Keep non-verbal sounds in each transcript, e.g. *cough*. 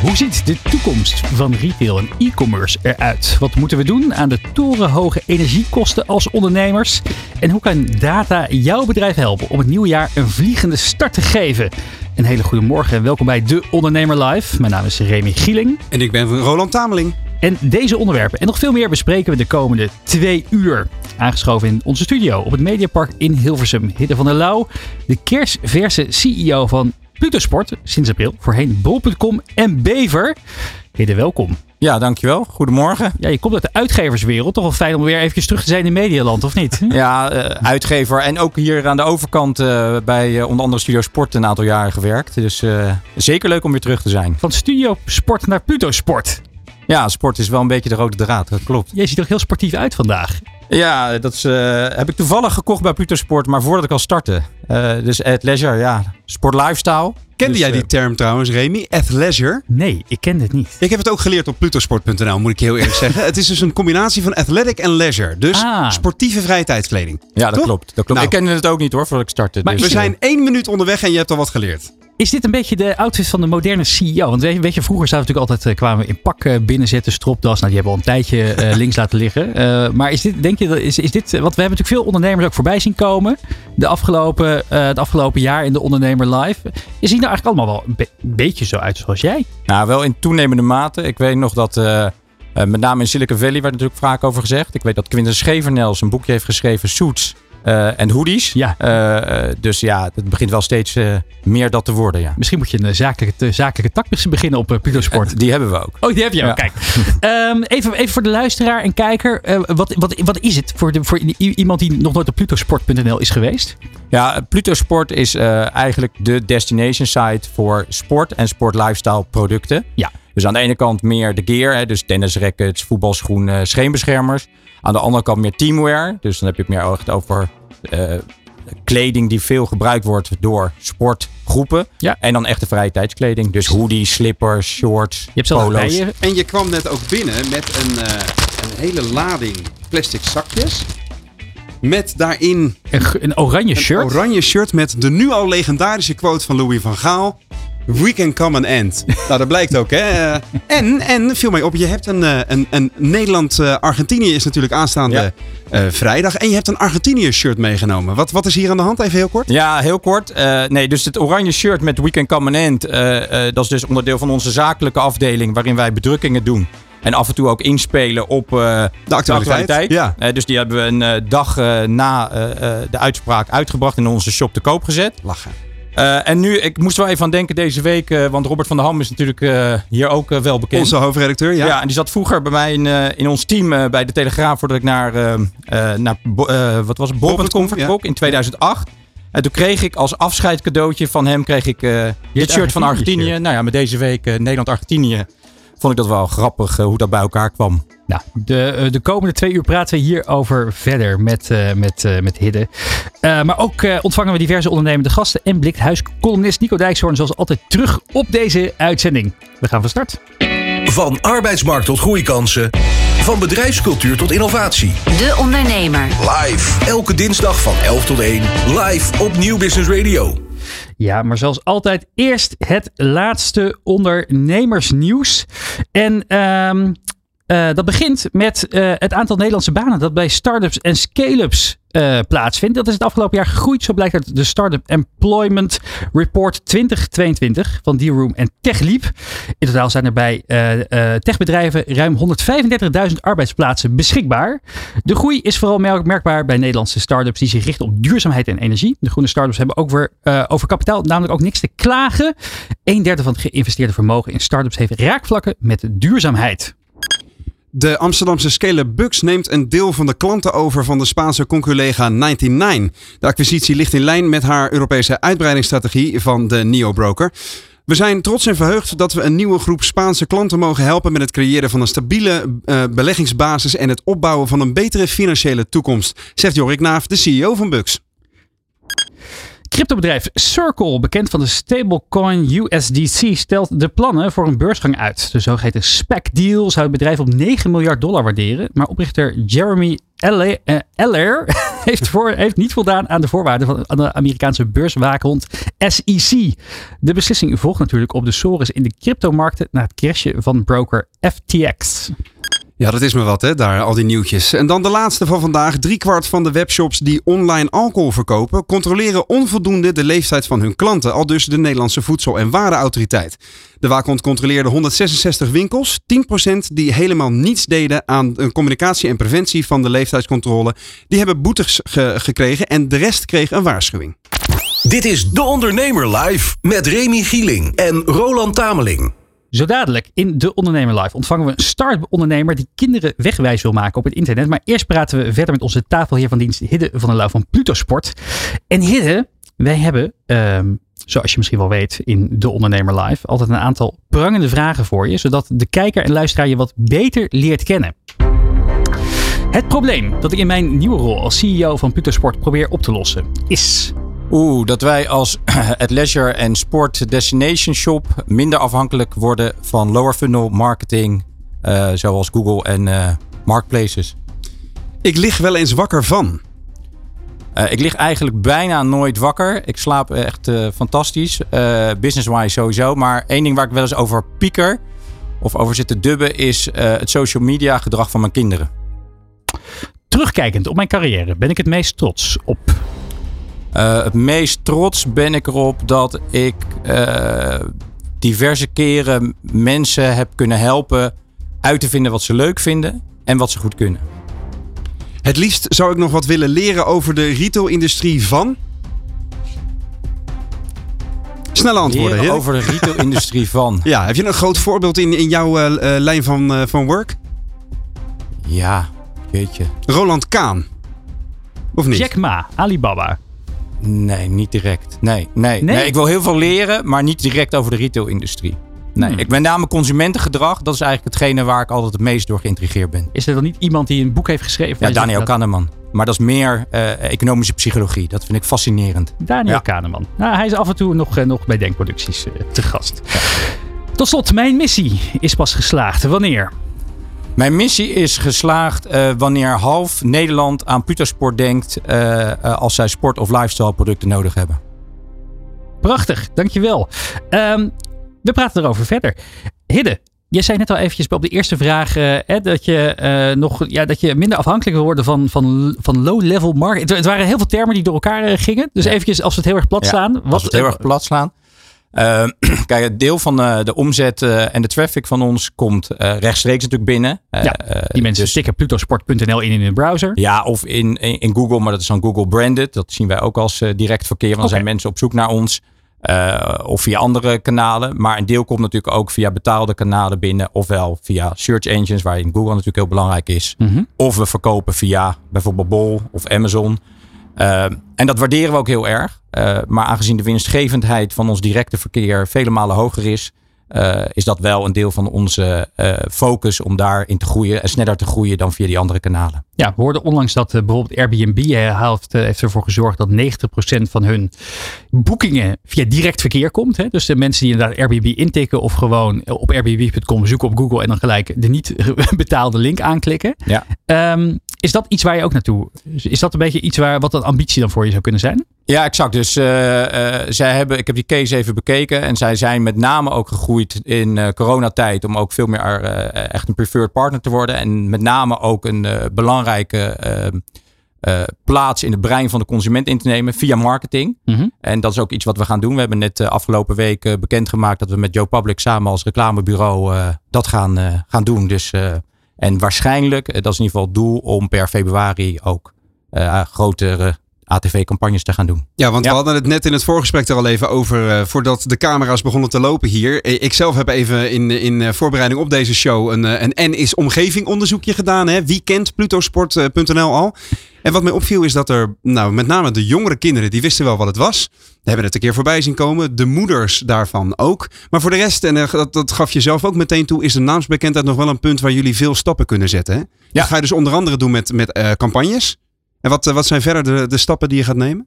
Hoe ziet de toekomst van retail en e-commerce eruit? Wat moeten we doen aan de torenhoge energiekosten als ondernemers? En hoe kan data jouw bedrijf helpen om het nieuwe jaar een vliegende start te geven? Een hele goede morgen en welkom bij De Ondernemer Live. Mijn naam is Remy Gieling. En ik ben Roland Tameling. En deze onderwerpen en nog veel meer bespreken we de komende twee uur. Aangeschoven in onze studio op het Mediapark in Hilversum. Hidde van der Lauw, de kersverse CEO van Plutosport sinds april. Voorheen bol.com en Bever. Hidde, welkom. Ja, dankjewel. Goedemorgen. Ja, je komt uit de uitgeverswereld. Toch wel fijn om weer eventjes terug te zijn in Medialand, of niet? *laughs* Ja, uh, uitgever. En ook hier aan de overkant uh, bij uh, onder andere Studio Sport een aantal jaren gewerkt. Dus zeker leuk om weer terug te zijn. Van Studio Sport naar Pluto Sport. Ja, sport is wel een beetje de rode draad. Dat klopt. Jij ziet er heel sportief uit vandaag. Ja, dat is, heb ik toevallig gekocht bij Pluto Sport, maar voordat ik al startte. dus at leisure, ja. Sport lifestyle. Kende dus, jij die term trouwens, Remy? Athleisure? Nee, ik ken het niet. Ik heb het ook geleerd op plutosport.nl, moet ik heel eerlijk *laughs* zeggen. Het is dus een combinatie van athletic en leisure. Dus Ah. sportieve vrije tijdskleding. Ja, dat Toch? klopt. Dat klopt. Nou. Ik kende het ook niet hoor, voordat ik startte. Maar dus, We zijn één minuut onderweg en je hebt al wat geleerd. Is dit een beetje de outfit van de moderne CEO? Want weet je, weet je vroeger zaten we natuurlijk altijd, eh, kwamen we in pak eh, binnenzetten, stropdas. Nou, die hebben we al een tijdje eh, *laughs* links laten liggen. Maar is dit, denk je, is, is dit, want we hebben natuurlijk veel ondernemers ook voorbij zien komen. De afgelopen, het afgelopen jaar in de Ondernemer Live. Is die nou eigenlijk allemaal wel een be- beetje zo uit zoals jij? Nou, wel in toenemende mate. Ik weet nog dat, met name in Silicon Valley werd natuurlijk vaak over gezegd. Ik weet dat Quinten Schevernels een boekje heeft geschreven, Suits eh, en Hoodies. Ja. Eh, eh, dus ja, het begint wel steeds meer dat te worden, ja. Misschien moet je een zakelijke, zakelijke tak beginnen op Pluto Sport. Die hebben we ook. Oh, die heb je ook. Ja. Kijk. *laughs* Ehm, even, even voor de luisteraar en kijker. wat, wat, wat is het voor, de, voor iemand die nog nooit op plutosport.nl is geweest? Ja, Pluto Sport is eigenlijk de destination site voor sport en sport lifestyle producten. Ja. Dus aan de ene kant meer de gear, hè, dus tennisrackets, voetbalschoenen, scheenbeschermers. Aan de andere kant meer teamwear, dus dan heb je het meer echt over eh, kleding die veel gebruikt wordt door sportgroepen. Ja. En dan echte vrije tijdskleding, dus hoodies, slippers, shorts, Je hebt polo's. En je kwam net ook binnen met een, eh, een hele lading plastic zakjes. Met daarin Een, een oranje een shirt. oranje shirt met de nu al legendarische quote van Louis van Gaal. We can come an end. *laughs* nou, dat blijkt ook, hè. Eh, en, en, viel mij op, je hebt een, eh, een, een Nederland-Argentinië is natuurlijk aanstaande Ja. eh, vrijdag. En je hebt een Argentinië-shirt meegenomen. Wat, wat is hier aan de hand? Even heel kort. Ja, heel kort. Nee, dus het oranje shirt met Weekend Come an End. dat is dus onderdeel van onze zakelijke afdeling. Waarin wij bedrukkingen doen. En af en toe ook inspelen op De actualiteit. Ja. Dus die hebben we een dag na de uitspraak uitgebracht. In onze shop te koop gezet. Lachen. Eh, en nu, ik moest wel even aan denken deze week. eh, want Robert van der Ham is natuurlijk eh, hier ook wel bekend. Onze hoofdredacteur, ja. Ja. en die zat vroeger bij mij in, in ons team bij de Telegraaf voordat ik naar, naar wat was het, ja. vertrok in 2008. En toen kreeg ik als afscheidscadeautje van hem kreeg ik dit shirt van Argentinië. Nou ja, met deze week Nederland-Argentinië vond ik dat wel grappig eh, hoe dat bij elkaar kwam. Nou, de, eh, de komende twee uur praten we hierover verder met, eh, met, eh, met Hidde. Eh, maar ook eh, ontvangen we diverse ondernemende gasten en blikt huiscolumnist Nico Dijkshoorn zoals altijd terug op deze uitzending. We gaan van start. Van arbeidsmarkt tot groeikansen. Van bedrijfscultuur tot innovatie. De Ondernemer. Live. Elke dinsdag van 11 tot 1. Live op Nieuw Business Radio. Ja, maar zoals altijd eerst het laatste ondernemersnieuws. En ehm, eh, dat begint met eh, het aantal Nederlandse banen dat bij start-ups en scale-ups eh, plaatsvindt. Dat is het afgelopen jaar gegroeid. Zo blijkt uit de Startup Employment Report 2022 van Dealroom en TechLeap. In totaal zijn er bij techbedrijven ruim 135.000 arbeidsplaatsen beschikbaar. De groei is vooral merk- merkbaar bij Nederlandse start-ups die zich richten op duurzaamheid en energie. De groene start-ups hebben ook weer over kapitaal namelijk ook niks te klagen. Een derde van het geïnvesteerde vermogen in start-ups heeft raakvlakken met duurzaamheid. De Amsterdamse Scale Bucks neemt een deel van de klanten over van de Spaanse conculega 99. De acquisitie ligt in lijn met haar Europese uitbreidingsstrategie van de Neo-broker. We zijn trots en verheugd dat we een nieuwe groep Spaanse klanten mogen helpen met het creëren van een stabiele eh, beleggingsbasis en het opbouwen van een betere financiële toekomst, zegt Jorik Naaf, de CEO van Bucks. Cryptobedrijf Circle, bekend van de stablecoin USDC, stelt de plannen voor een beursgang uit. De zogeheten SPAC-deal zou het bedrijf op 9 miljard dollar waarderen. Maar oprichter Jeremy Eller, eh, *laughs* heeft niet voldaan aan de voorwaarden van de Amerikaanse beurswaakhond SEC. De beslissing volgt natuurlijk op de sores in de cryptomarkten na het crashen van broker FTX. Ja, dat is me wat, hè, daar, al die nieuwtjes. En dan de laatste van vandaag. Driekwart van de webshops die online alcohol verkopen, controleren onvoldoende de leeftijd van hun klanten, al dus de Nederlandse Voedsel- en Warenautoriteit. De waakhond controleerde 166 winkels, 10% die helemaal niets deden aan een communicatie en preventie van de leeftijdscontrole. Die hebben boetes ge- gekregen en de rest kreeg een waarschuwing. Dit is De Ondernemer Live met Remy Gieling en Roland Tameling. Zo dadelijk in De Ondernemer Live ontvangen we een start-ondernemer die kinderen wegwijs wil maken op het internet. Maar eerst praten we verder met onze tafelheer van dienst Hidde van der Lauw van Pluto Sport. En Hidde, wij hebben, ehm, zoals je misschien wel weet in De Ondernemer Live, altijd een aantal prangende vragen voor je. Zodat de kijker en luisteraar je wat beter leert kennen. Het probleem dat ik in mijn nieuwe rol als CEO van Pluto Sport probeer op te lossen is... Oeh, dat wij als *clears throat* het leisure en sport destination shop minder afhankelijk worden van lower funnel marketing, eh, zoals Google en eh, marketplaces. Ik lig wel eens wakker van. Eh, ik lig eigenlijk bijna nooit wakker. Ik slaap echt eh, fantastisch. Eh, Business-wise sowieso. Maar één ding waar ik wel eens over pieker of over zit te dubben is eh, het social media gedrag van mijn kinderen. Terugkijkend op mijn carrière ben ik het meest trots op. Eh, het meest trots ben ik erop dat ik eh, diverse keren mensen heb kunnen helpen uit te vinden wat ze leuk vinden en wat ze goed kunnen. Het liefst zou ik nog wat willen leren over de retailindustrie van. Snelle antwoorden, Leren over de retailindustrie *laughs* van. Ja, heb je een groot voorbeeld in, in jouw eh, lijn van, eh, van work? Ja, weet je. Roland Kaan. Of niet? Jack Ma, Alibaba. Nee, niet direct. Nee, nee, Nee? nee. ik wil heel veel leren, maar niet direct over de retailindustrie. Nee, Hmm. ik ben name consumentengedrag. Dat is eigenlijk hetgene waar ik altijd het meest door geïntrigeerd ben. Is er dan niet iemand die een boek heeft geschreven? Ja, Daniel dat- Kahneman. Maar dat is meer eh, economische psychologie. Dat vind ik fascinerend. Daniel Ja. Kahneman. Nou, hij is af en toe nog, eh, nog bij Denkproducties eh, te gast. Tot slot, mijn missie is pas geslaagd. Wanneer? Mijn missie is geslaagd eh, wanneer half Nederland aan Putersport denkt eh, eh, als zij sport- of lifestyle producten nodig hebben. Prachtig, dankjewel. Ehm we praten erover verder. Hidde, je zei net al eventjes op de eerste vraag eh, hè, dat, je, nog, ja, dat je minder afhankelijk wil worden van, van, van low-level market. Het, het waren heel veel termen die door elkaar gingen. Dus eventjes, als we het heel erg plat Ja, slaan. Als we het heel erg plat slaan. Eh, *clears throat* kijk, het deel van eh, de omzet eh, en de traffic van ons komt rechtstreeks natuurlijk binnen. Ja, Die mensen dus- stikken plutosport.nl in in hun browser. Ja, of in, in, in Google, maar dat is dan Google branded. Dat zien wij ook als direct verkeer. Want dan zijn mensen op zoek naar ons. of via andere kanalen. Maar een deel komt natuurlijk ook via betaalde kanalen binnen. Ofwel via search engines, waarin Google natuurlijk heel belangrijk is. Mhm. Of we verkopen via bijvoorbeeld Bol of Amazon. Eh, en dat waarderen we ook heel erg. Eh, maar aangezien de winstgevendheid van ons directe verkeer vele malen hoger is, eh, is dat wel een deel van onze eh, focus om daarin te groeien en sneller te groeien dan via die andere kanalen. Ja, we hoorden onlangs dat eh, bijvoorbeeld Airbnb heeft, heeft ervoor gezorgd dat 90% van hun boekingen via direct verkeer komt. Hè? Dus de mensen die inderdaad Airbnb intikken of gewoon op airbnb.com zoeken op Google en dan gelijk de niet *laughs* betaalde link aanklikken. Ja. Ehm, is dat iets waar je ook naartoe? Is dat een beetje iets waar wat een ambitie dan voor je zou kunnen zijn? Ja, exact. Dus eh, eh, zij hebben, ik heb die case even bekeken. En zij zijn met name ook gegroeid in eh, coronatijd. Om ook veel meer echt een preferred partner te worden. En met name ook een belangrijke eh, eh, plaats in het brein van de consument in te nemen via marketing. Mhm. En dat is ook iets wat we gaan doen. We hebben net afgelopen week bekendgemaakt dat we met Joe Public samen als reclamebureau dat gaan, gaan doen. Dus, en waarschijnlijk, dat is in ieder geval het doel, om per februari ook grotere ATV-campagnes te gaan doen. Ja, want Ja. we hadden het net in het voorgesprek er al even over. eh, voordat de camera's begonnen te lopen hier. Eh, Ik zelf heb even in, in eh, voorbereiding op deze show een, een N is omgeving onderzoekje gedaan. Hè? Wie kent plutosport.nl al? En wat mij opviel is dat er, nou, met name de jongere kinderen, die wisten wel wat het was. Die hebben het een keer voorbij zien komen. De moeders daarvan ook. Maar voor de rest, en dat, dat gaf je zelf ook meteen toe, is de naamsbekendheid nog wel een punt waar jullie veel stappen kunnen zetten. Hè? Ja. Dat ga je dus onder andere doen met, met eh, campagnes. En wat, eh, wat zijn verder de, de stappen die je gaat nemen?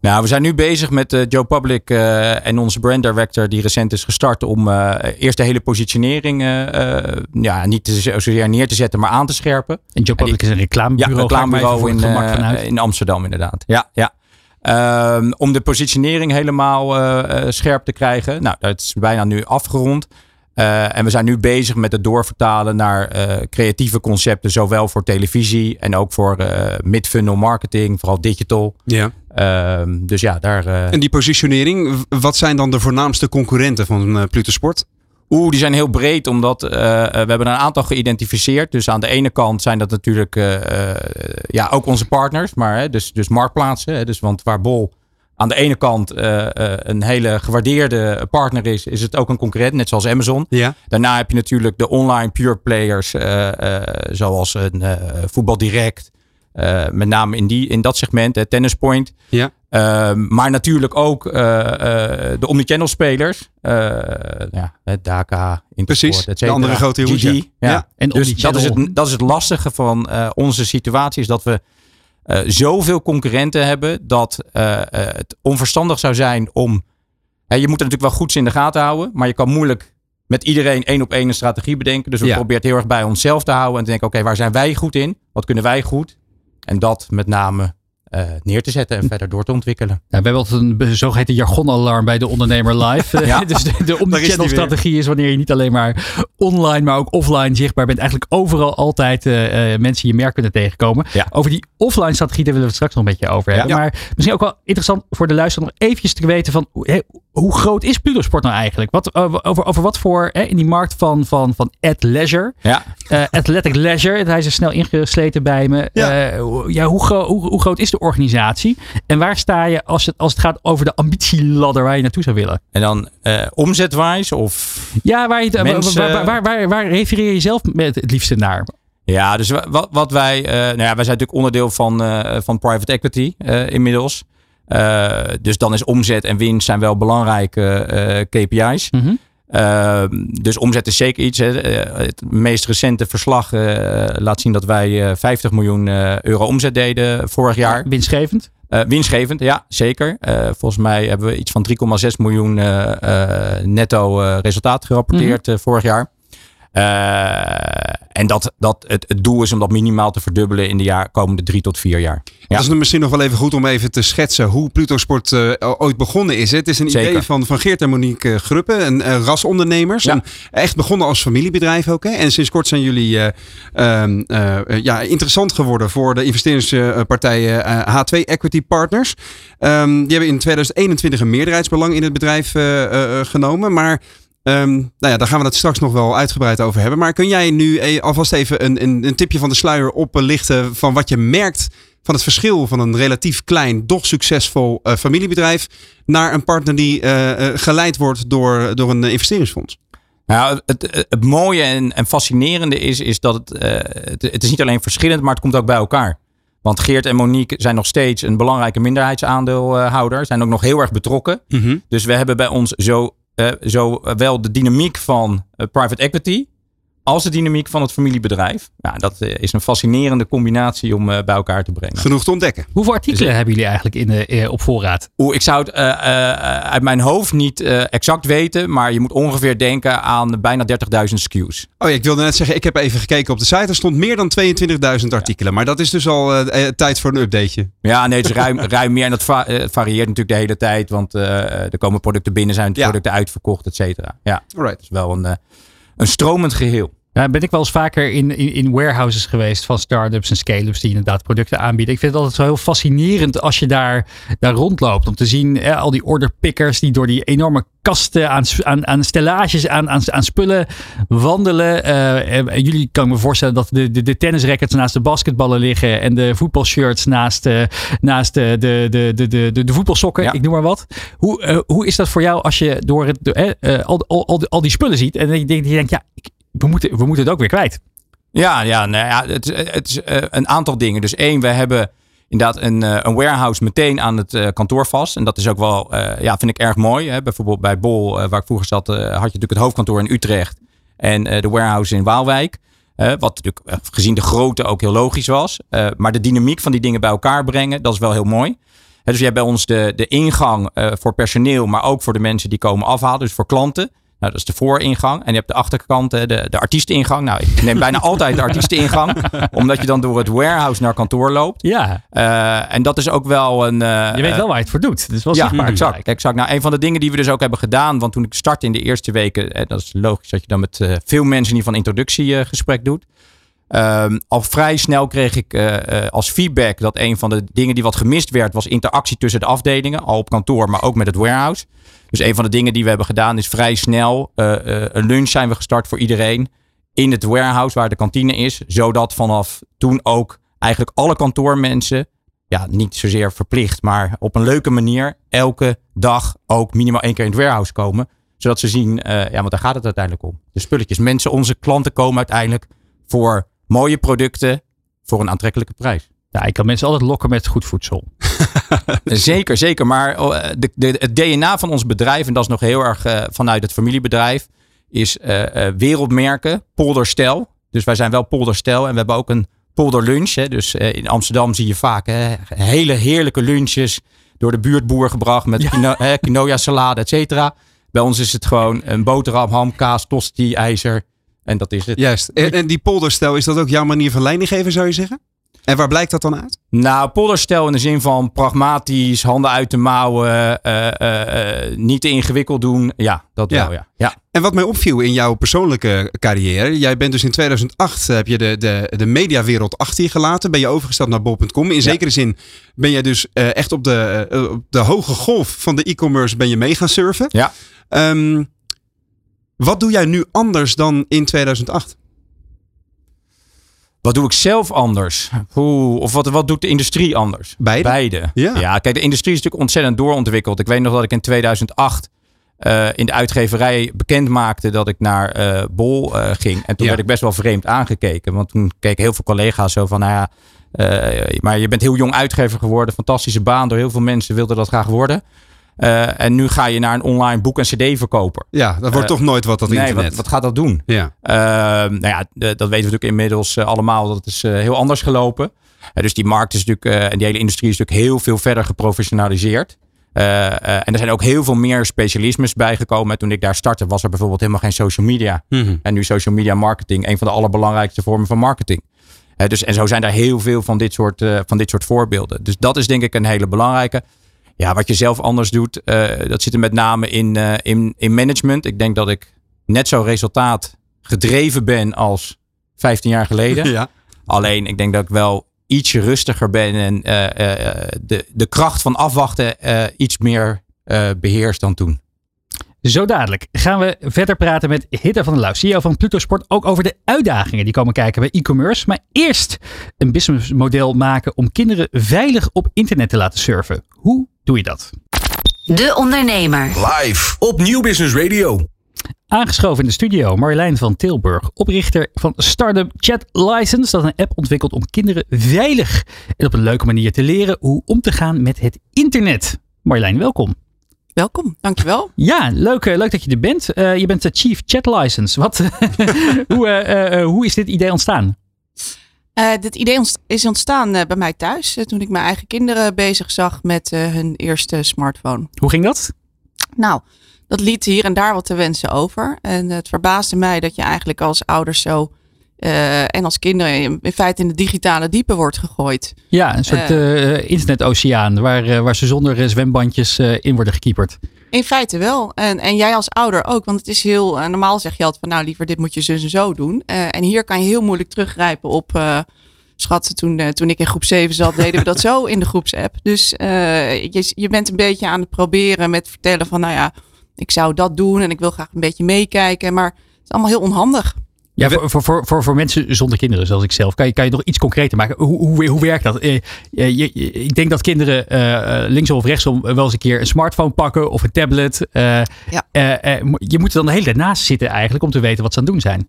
Nou, we zijn nu bezig met uh, Joe Public uh, en onze brand director die recent is gestart om uh, eerst de hele positionering ja, niet te, zozeer neer te zetten, maar aan te scherpen. En Joe Public die, is een reclamebureau, ja, reclamebureau in, in Amsterdam inderdaad. Ja, ja. Um, om de positionering helemaal scherp te krijgen. Nou, dat is bijna nu afgerond. Uh, en we zijn nu bezig met het doorvertalen naar uh, creatieve concepten, zowel voor televisie en ook voor uh, mid-funnel marketing, vooral digital. Ja. Uh, dus ja, daar. En die positionering, wat zijn dan de voornaamste concurrenten van Pluto Sport? Oeh, die zijn heel breed, omdat we hebben een aantal geïdentificeerd. Dus aan de ene kant zijn dat natuurlijk ja, ook onze partners, maar hè, dus, dus marktplaatsen. Hè, dus want waar Bol aan de ene kant uh, uh, een hele gewaardeerde partner is, is het ook een concurrent, net zoals Amazon. Ja. Daarna heb je natuurlijk de online pure players, uh, zoals een Voetbal Direct. met name in, die, in dat segment, uh, Tennis Point. Ja. maar natuurlijk ook de omnichannel spelers. ja, Daka, Precies, de andere grote jongens. Ja. ja. En dus dat is, het, dat is het lastige van onze situatie, is dat we uh, zoveel concurrenten hebben dat uh, uh, het onverstandig zou zijn om. je moet er natuurlijk wel goed in de gaten houden, maar je kan moeilijk met iedereen één op één een strategie bedenken. Dus we ja. proberen het heel erg bij onszelf te houden en te denken: oké, okay, waar zijn wij goed in? Wat kunnen wij goed? En dat met name uh, neer te zetten en verder door te ontwikkelen. Ja, we hebben altijd een zogeheten jargonalarm bij de ondernemer live. *laughs* ja. *laughs* dus de, de omnichannel strategie is wanneer je niet alleen maar online, maar ook offline zichtbaar bent. Eigenlijk overal altijd uh, uh, mensen je merk kunnen tegenkomen. Ja. Over die offline strategie, daar willen we het straks nog een beetje over hebben. Maar misschien ook wel interessant voor de luisteraar nog eventjes te weten van hey, hoe groot is Plutosport nou eigenlijk? Wat, over, over wat voor hè, in die markt van, van, van at leisure, ja. athletic leisure, hij is er snel ingesleten bij me. Ja. ja, hoe, hoe, hoe groot is de organisatie? En waar sta je als het, als het gaat over de ambitieladder waar je naartoe zou willen? En dan uh, omzetwijs of. Ja, waar, je, mensen... waar, waar, waar, waar, refereer je zelf met het liefste naar? Ja, dus wat, wat wij. Uh, nou ja, wij zijn natuurlijk onderdeel van, uh, van private equity inmiddels. dus dan is omzet en winst zijn wel belangrijke KPI's. Mm -hmm. Uh, dus omzet is zeker iets. Hè. Het meest recente verslag uh, laat zien dat wij uh, 50 miljoen eh, euro omzet deden vorig jaar. Winstgevend? winstgevend, ja, zeker. volgens mij hebben we iets van 3,6 miljoen netto resultaat gerapporteerd mm -hmm. vorig jaar. En dat, dat het, het doel is om dat minimaal te verdubbelen in de jaar, komende drie tot vier jaar. Ja. Dat is misschien nog wel even goed om even te schetsen hoe Pluto Sport uh, ooit begonnen is. Het is een Zeker. idee van, van Geert en Monique Gruppen, een uh, rasondernemers. Ja. En echt begonnen als familiebedrijf ook. Hè? En sinds kort zijn jullie uh, ja, interessant geworden voor de investeringspartijen H2 Equity Partners. Um, die hebben in 2021 een meerderheidsbelang in het bedrijf genomen. Maar Um, nou ja, daar gaan we het straks nog wel uitgebreid over hebben. Maar kun jij nu alvast even een, een, een tipje van de sluier oplichten van wat je merkt van het verschil van een relatief klein, doch succesvol uh, familiebedrijf naar een partner die uh, uh, geleid wordt door, door een investeringsfonds? Nou, het, het, mooie en, en, fascinerende is, is dat het, het, het is niet alleen verschillend, maar het komt ook bij elkaar. Want Geert en Monique zijn nog steeds een belangrijke minderheidsaandeelhouder. Zijn ook nog heel erg betrokken. Mm -hmm. Dus we hebben bij ons zo, zowel de dynamiek van private equity als de dynamiek van het familiebedrijf. Ja, dat is een fascinerende combinatie om uh, bij elkaar te brengen. Genoeg te ontdekken. Hoeveel artikelen dus, hebben jullie eigenlijk in de, uh, op voorraad? Oeh, ik zou het uh, uit mijn hoofd niet exact weten, maar je moet ongeveer denken aan bijna 30.000 SKU's. Oh ja, ik wilde net zeggen, ik heb even gekeken op de site. Er stond meer dan 22.000 artikelen, ja. maar dat is dus al tijd voor een updateje. Ja, nee, het is ruim, *laughs* ruim meer en dat va varieert natuurlijk de hele tijd, want er komen producten binnen, zijn ja. producten uitverkocht, et cetera. Ja, Alright. het is wel een, een stromend geheel. Ja, ben ik wel eens vaker in, in, in warehouses geweest van startups en scale-ups die inderdaad producten aanbieden. Ik vind het altijd zo heel fascinerend als je daar, daar rondloopt. Om te zien hè, al die orderpickers die door die enorme kasten aan, aan, aan stellages, aan, aan, aan spullen wandelen. Uh, jullie kan me voorstellen dat de, de, de tennisrackets naast de basketballen liggen en de voetbalshirts naast, uh, naast de, de, de, de, de, de voetbalsokken, ja. ik noem maar wat. Hoe, uh, hoe is dat voor jou als je door het, al, al, al, al die spullen ziet en je denkt, je denkt ja, ik, we moeten, we moeten het ook weer kwijt. Ja, ja, nou ja het, het is uh, een aantal dingen. Dus één, we hebben inderdaad een, uh, een warehouse meteen aan het uh, kantoor vast. En dat is ook wel, ja, vind ik erg mooi. Hè? Bijvoorbeeld bij Bol, waar ik vroeger zat, had je natuurlijk het hoofdkantoor in Utrecht. En de warehouse in Waalwijk. wat natuurlijk gezien de grootte ook heel logisch was. maar de dynamiek van die dingen bij elkaar brengen, dat is wel heel mooi. dus je hebt bij ons de, de ingang voor personeel, maar ook voor de mensen die komen afhalen. Dus voor klanten. Nou, dat is de vooringang. En je hebt de achterkant, de, de artiesteningang. Nou, ik neem bijna altijd de artiesteningang. *laughs* omdat je dan door het warehouse naar kantoor loopt. Ja. Uh, en dat is ook wel een... Uh, je weet wel waar je het voor doet. Dus wel ja, zichtbaar. exact. exact. Nou, een van de dingen die we dus ook hebben gedaan. Want toen ik startte in de eerste weken. En dat is logisch dat je dan met uh, veel mensen die van introductiegesprek doet. Um, al vrij snel kreeg ik uh, uh, als feedback dat een van de dingen die wat gemist werd, was interactie tussen de afdelingen, al op kantoor, maar ook met het warehouse. Dus een van de dingen die we hebben gedaan is vrij snel uh, een lunch zijn we gestart voor iedereen in het warehouse waar de kantine is, zodat vanaf toen ook eigenlijk alle kantoormensen, ja, niet zozeer verplicht, maar op een leuke manier elke dag ook minimaal één keer in het warehouse komen, zodat ze zien, ja, want daar gaat het uiteindelijk om. De spulletjes, mensen, onze klanten komen uiteindelijk voor mooie producten voor een aantrekkelijke prijs. Ja, ik kan mensen altijd lokken met goed voedsel. *laughs* zeker, zeker. Maar de, de, het DNA van ons bedrijf, en dat is nog heel erg uh, vanuit het familiebedrijf, is uh, uh, wereldmerken, polderstel. Dus wij zijn wel polderstel en we hebben ook een polderlunch. Hè. Dus in Amsterdam zie je vaak hè, hele heerlijke lunches door de buurtboer gebracht met ja. quino quinoa salade, et cetera. Bij ons is het gewoon een boterham, ham, kaas, tosti, ijzer. En dat is het. Juist. En, en die polderstel, is dat ook jouw manier van leiding geven, zou je zeggen? En waar blijkt dat dan uit? Nou, polderstel in de zin van pragmatisch, handen uit de mouwen, uh, uh, niet te ingewikkeld doen. Ja, dat ja. wel, ja. ja. En wat mij opviel in jouw persoonlijke carrière. Jij bent dus in 2008, heb je de, de, de mediawereld achter je gelaten. Ben je overgestapt naar bol.com. In zekere zin ben je dus echt op de, op de hoge golf van de e-commerce ben je mee gaan surfen. Ja. Um, wat doe jij nu anders dan in 2008? Wat doe ik zelf anders? Oeh, of wat, wat doet de industrie anders? Beide. Beide. Ja. ja, kijk, de industrie is natuurlijk ontzettend doorontwikkeld. Ik weet nog dat ik in 2008 uh, in de uitgeverij bekend maakte dat ik naar uh, Bol uh, ging. En toen Ja. werd ik best wel vreemd aangekeken. Want toen keken heel veel collega's zo van, nou ja, maar je bent heel jong uitgever geworden. Fantastische baan. Door heel veel mensen wilden dat graag worden. Uh, en nu ga je naar een online boek- en cd-verkoper. Ja, dat wordt Uh, toch nooit wat dat nee, internet. wat, wat gaat dat doen? Ja. Uh, nou ja, dat weten we natuurlijk inmiddels allemaal. Dat is heel anders gelopen. Dus die markt is natuurlijk, en die hele industrie is natuurlijk heel veel verder geprofessionaliseerd. Uh, uh, en er zijn ook heel veel meer specialismes bijgekomen. Toen ik daar startte was er bijvoorbeeld helemaal geen social media. Mhm. En nu social media marketing, een van de allerbelangrijkste vormen van marketing. Uh, dus, en zo zijn er heel veel van dit, soort, van dit soort voorbeelden. Dus dat is denk ik een hele belangrijke. Ja, wat je zelf anders doet, uh, dat zit er met name in, uh, in, in management. Ik denk dat ik net zo resultaat gedreven ben als 15 jaar geleden. *laughs* Ja. Alleen ik denk dat ik wel ietsje rustiger ben en uh, uh, de, de kracht van afwachten iets meer beheerst dan toen. Zo dadelijk gaan we verder praten met Hitte van der Lauw, CEO van Pluto Sport, ook over de uitdagingen die komen kijken bij e-commerce. Maar eerst een businessmodel maken om kinderen veilig op internet te laten surfen. Hoe doe je dat? De Ondernemer. Live op Nieuw Business Radio. Aangeschoven in de studio Marjolein van Tilburg, oprichter van Startup Chat License. Dat is een app ontwikkelt om kinderen veilig en op een leuke manier te leren hoe om te gaan met het internet. Marjolein, welkom. Welkom, dankjewel. Ja, leuk, eh, leuk dat je er bent. Uh, je bent de Chief Chat License. Wat, *laughs* hoe, uh, hoe is dit idee ontstaan? Uh, dit idee is ontstaan uh, bij mij thuis. Uh, toen ik mijn eigen kinderen bezig zag met hun eerste smartphone. Hoe ging dat? Nou, dat liet hier en daar wat te wensen over. En het verbaasde mij dat je eigenlijk als ouders zo en als kinderen in feite in de digitale diepe wordt gegooid. Ja, een soort internetoceaan waar, waar ze zonder zwembandjes in worden gekieperd. In feite wel. En, en jij als ouder ook. Want het is heel. Uh, normaal zeg je altijd van nou liever dit moet je zus en zo doen. Uh, en hier kan je heel moeilijk teruggrijpen op. Uh, schat, toen, toen ik in groep 7 zat, deden we dat *laughs* zo in de groepsapp. Dus je, je bent een beetje aan het proberen met vertellen van nou ja, ik zou dat doen en ik wil graag een beetje meekijken. Maar het is allemaal heel onhandig. Ja, voor, voor, voor, voor, voor mensen zonder kinderen, zoals ik zelf, kan je, kan je nog iets concreter maken. Hoe, hoe, hoe werkt dat? Eh, je, je, ik denk dat kinderen uh, linksom of rechtsom wel eens een keer een smartphone pakken of een tablet. Uh, ja. je moet er dan de hele tijd naast zitten eigenlijk om te weten wat ze aan het doen zijn.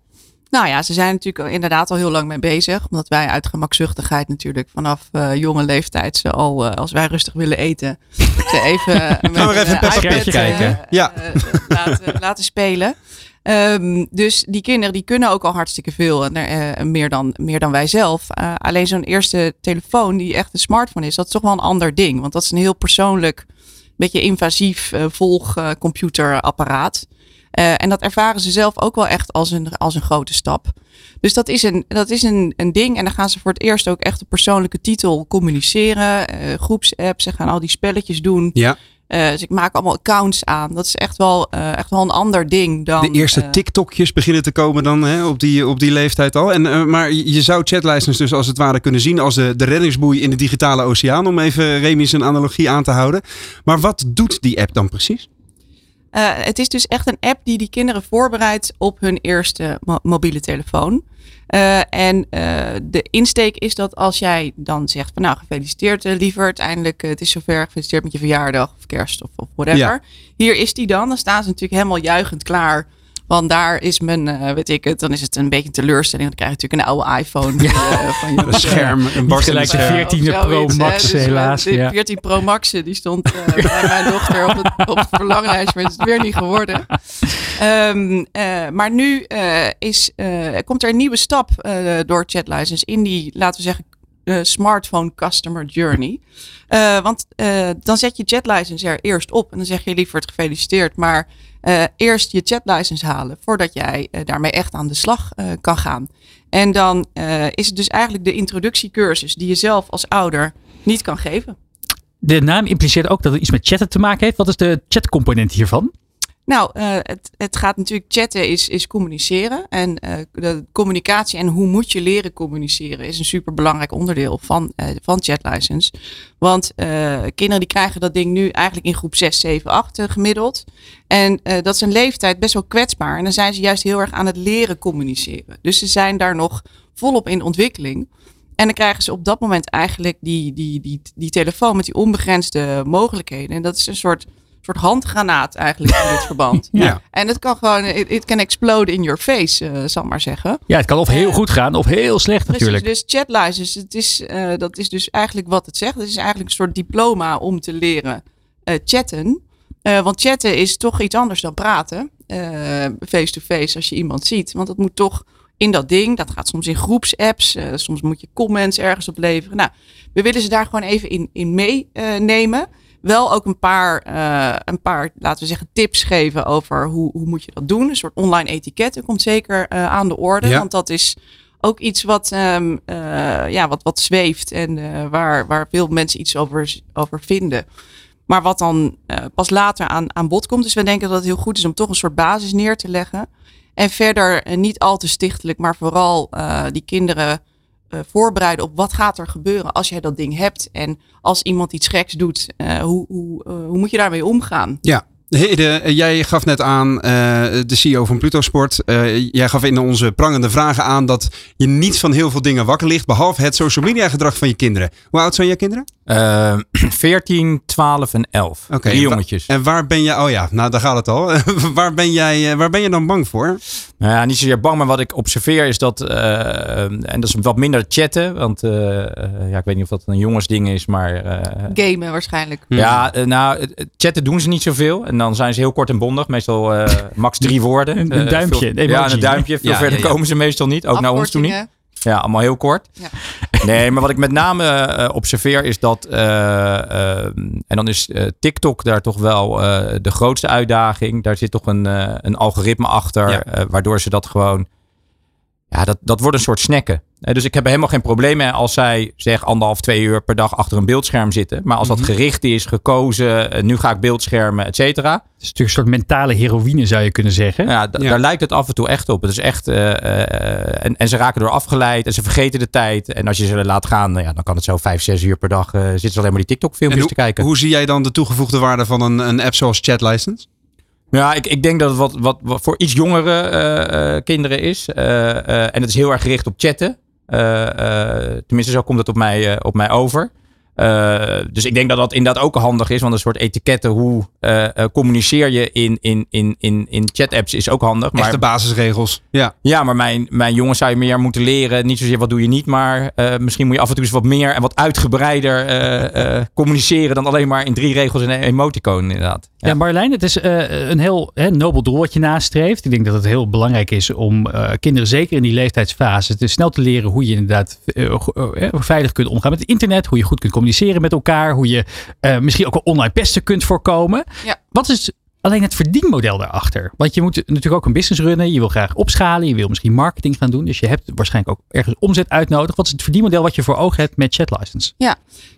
Nou ja, ze zijn natuurlijk inderdaad al heel lang mee bezig. Omdat wij uit gemakzuchtigheid natuurlijk vanaf uh, jonge leeftijd ze al, uh, als wij rustig willen eten, ze even *laughs* met Gaan we even een iPad, kijken. Uh, ja. laten, laten spelen. Ehm, dus die kinderen die kunnen ook al hartstikke veel. En eh, meer, dan, meer dan wij zelf. Eh, alleen zo'n eerste telefoon die echt een smartphone is, dat is toch wel een ander ding. Want dat is een heel persoonlijk, beetje invasief uh, volgcomputerapparaat. en dat ervaren ze zelf ook wel echt als een, als een grote stap. Dus dat is, een, dat is een, een ding. En dan gaan ze voor het eerst ook echt op persoonlijke titel communiceren. groepsapps, ze gaan al die spelletjes doen. Ja. Uh, dus ik maak allemaal accounts aan. Dat is echt wel, uh, echt wel een ander ding dan. De eerste uh, TikTokjes beginnen te komen dan hè, op, die, op die leeftijd al. En, maar je zou chatlijsters dus als het ware kunnen zien als de, de reddingsboei in de digitale oceaan. Om even Remy zijn analogie aan te houden. Maar wat doet die app dan precies? het is dus echt een app die die kinderen voorbereidt op hun eerste mo mobiele telefoon. Uh, en uh, de insteek is dat als jij dan zegt van nou gefeliciteerd uh, liever, uiteindelijk het is zover, gefeliciteerd met je verjaardag of kerst of, of whatever. Ja. Hier is die dan, dan staan ze natuurlijk helemaal juichend klaar. Want daar is mijn, weet ik het, dan is het een beetje een teleurstelling. Dan krijg je natuurlijk een oude iPhone. Ja. van je, een scherm, een de 14 Pro Max dus, helaas. De 14 Pro Max, die stond bij mijn *laughs* dochter op het, op het verlanglijst, maar het is weer niet geworden. Um, maar nu is, komt er een nieuwe stap uh, door ChatLicense in die, laten we zeggen, uh, smartphone customer journey. Uh, want dan zet je ChatLicense er eerst op en dan zeg je liever het gefeliciteerd, maar eerst je ChatLicense halen voordat jij daarmee echt aan de slag kan gaan. En dan is het dus eigenlijk de introductiecursus die je zelf als ouder niet kan geven. De naam impliceert ook dat het iets met chatten te maken heeft. Wat is de chatcomponent hiervan? Nou, uh, het, het gaat natuurlijk chatten is, is communiceren. En uh, de communicatie en hoe moet je leren communiceren is een super belangrijk onderdeel van, uh, van ChatLicense. Want kinderen die krijgen dat ding nu eigenlijk in groep 6, 7, 8 gemiddeld. En dat is een leeftijd best wel kwetsbaar. En dan zijn ze juist heel erg aan het leren communiceren. Dus ze zijn daar nog volop in ontwikkeling. En dan krijgen ze op dat moment eigenlijk die, die, die, die telefoon met die onbegrensde mogelijkheden. En dat is een soort soort handgranaat eigenlijk in dit verband. *laughs* Ja. En het kan gewoon, it, it can explode in your face, uh, zal maar zeggen. Ja, het kan of heel uh, goed gaan of heel slecht precies, natuurlijk. Dus chatlicense, het is, uh, dat is dus eigenlijk wat het zegt. Het is eigenlijk een soort diploma om te leren chatten. want chatten is toch iets anders dan praten. Face-to-face -face als je iemand ziet. Want dat moet toch in dat ding. Dat gaat soms in groepsapps. soms moet je comments ergens op leveren. Nou, we willen ze daar gewoon even in, in meenemen wel ook een paar, uh, een paar, laten we zeggen, tips geven over hoe, hoe moet je dat doen. Een soort online etiketten komt zeker uh, aan de orde. Ja. Want dat is ook iets wat, um, uh, ja, wat, wat zweeft en waar, waar veel mensen iets over, over vinden. Maar wat dan pas later aan, aan bod komt. Dus we denken dat het heel goed is om toch een soort basis neer te leggen. En verder niet al te stichtelijk, maar vooral die kinderen uh, voorbereiden op wat gaat er gebeuren als jij dat ding hebt. En als iemand iets geks doet, uh, hoe, hoe, uh, hoe moet je daarmee omgaan? Ja. Hede, jij gaf net aan, de CEO van Pluto Sport. jij gaf in onze prangende vragen aan dat je niet van heel veel dingen wakker ligt. Behalve het social media gedrag van je kinderen. Hoe oud zijn jouw kinderen? Uh, 14, 12 en 11. Okay, Drie jongetjes. En waar ben je, oh ja, nou daar gaat het al. *laughs* waar, ben jij, waar ben je dan bang voor? Nou ja, niet zozeer bang, maar wat ik observeer is dat, uh, en dat is wat minder chatten. Want uh, ja, ik weet niet of dat een jongensding is, maar... Gamen waarschijnlijk. Ja, nou, chatten doen ze niet zoveel. En dan zijn ze heel kort en bondig. Meestal max drie woorden. een, een duimpje. Veel, ja, een duimpje. Veel ja, verder ja, ja. komen ze meestal niet. Ook naar ons toe niet. Ja, allemaal heel kort. Ja. Nee, maar wat ik met name uh, observeer is dat, uh, uh, en dan is TikTok daar toch wel de grootste uitdaging. Daar zit toch een, een algoritme achter, ja. waardoor ze dat gewoon, ja, dat, dat wordt een soort snacken. Dus ik heb helemaal geen probleem mee als zij zeg anderhalf, twee uur per dag achter een beeldscherm zitten. Maar als dat gericht is, gekozen, nu ga ik beeldschermen, et cetera. Het is natuurlijk een soort mentale heroïne zou je kunnen zeggen. Ja, ja. daar lijkt het af en toe echt op. Het is echt, uh, uh, en, en ze raken door afgeleid en ze vergeten de tijd. En als je ze laat gaan, ja, dan kan het zo vijf, zes uur per dag uh, zitten ze alleen maar die TikTok filmpjes te kijken. Hoe zie jij dan de toegevoegde waarde van een, een app zoals Chat License? Ja, ik, ik denk dat het wat, wat, wat voor iets jongere kinderen is. en het is heel erg gericht op chatten. Tenminste, zo komt het op mij, op mij over. Eh, dus ik denk dat dat inderdaad ook handig is. Want een soort etiketten, hoe eh, eh, communiceer je in, in, in, in, in chat-apps is ook handig. Maar, Echte basisregels. Ja. ja, maar mijn, mijn jongens zou je meer moeten leren. Niet zozeer wat doe je niet, maar eh, misschien moet je af en toe eens wat meer en wat uitgebreider eh, eh, communiceren dan alleen maar in drie regels en een emoticon inderdaad. Ja, Marlijn, het is eh, een heel hè, nobel doel wat je nastreeft. Ik denk dat het heel belangrijk is om eh, kinderen, zeker in die leeftijdsfase, te snel te leren hoe je inderdaad veilig kunt omgaan met het internet. Hoe je goed kunt communiceren met elkaar. Hoe je eh, misschien ook wel online pesten kunt voorkomen. Ja. Wat is alleen het verdienmodel daarachter? Want je moet natuurlijk ook een business runnen. Je wil graag opschalen. Je wil misschien marketing gaan doen. Dus je hebt waarschijnlijk ook ergens omzet uitnodigd. Wat is het verdienmodel wat je voor ogen hebt met Chat License?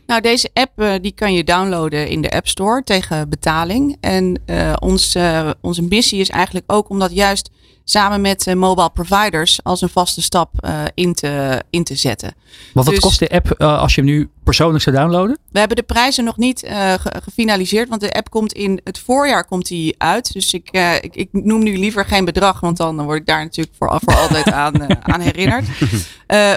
Nou, deze app eh, die kan je downloaden in de App Store tegen betaling. En eh, ons, onze missie is eigenlijk ook om dat juist samen met eh, mobile providers als een vaste stap eh, in, te, in te zetten. Want wat Dus- kost de app eh, als je hem nu persoonlijk zou downloaden? We hebben de prijzen nog niet ge- gefinaliseerd, want de app komt in het voorjaar komt die uit. Dus ik, ik, ik noem nu liever geen bedrag, want dan word ik daar natuurlijk voor, voor altijd *laughs* aan, aan herinnerd. *laughs*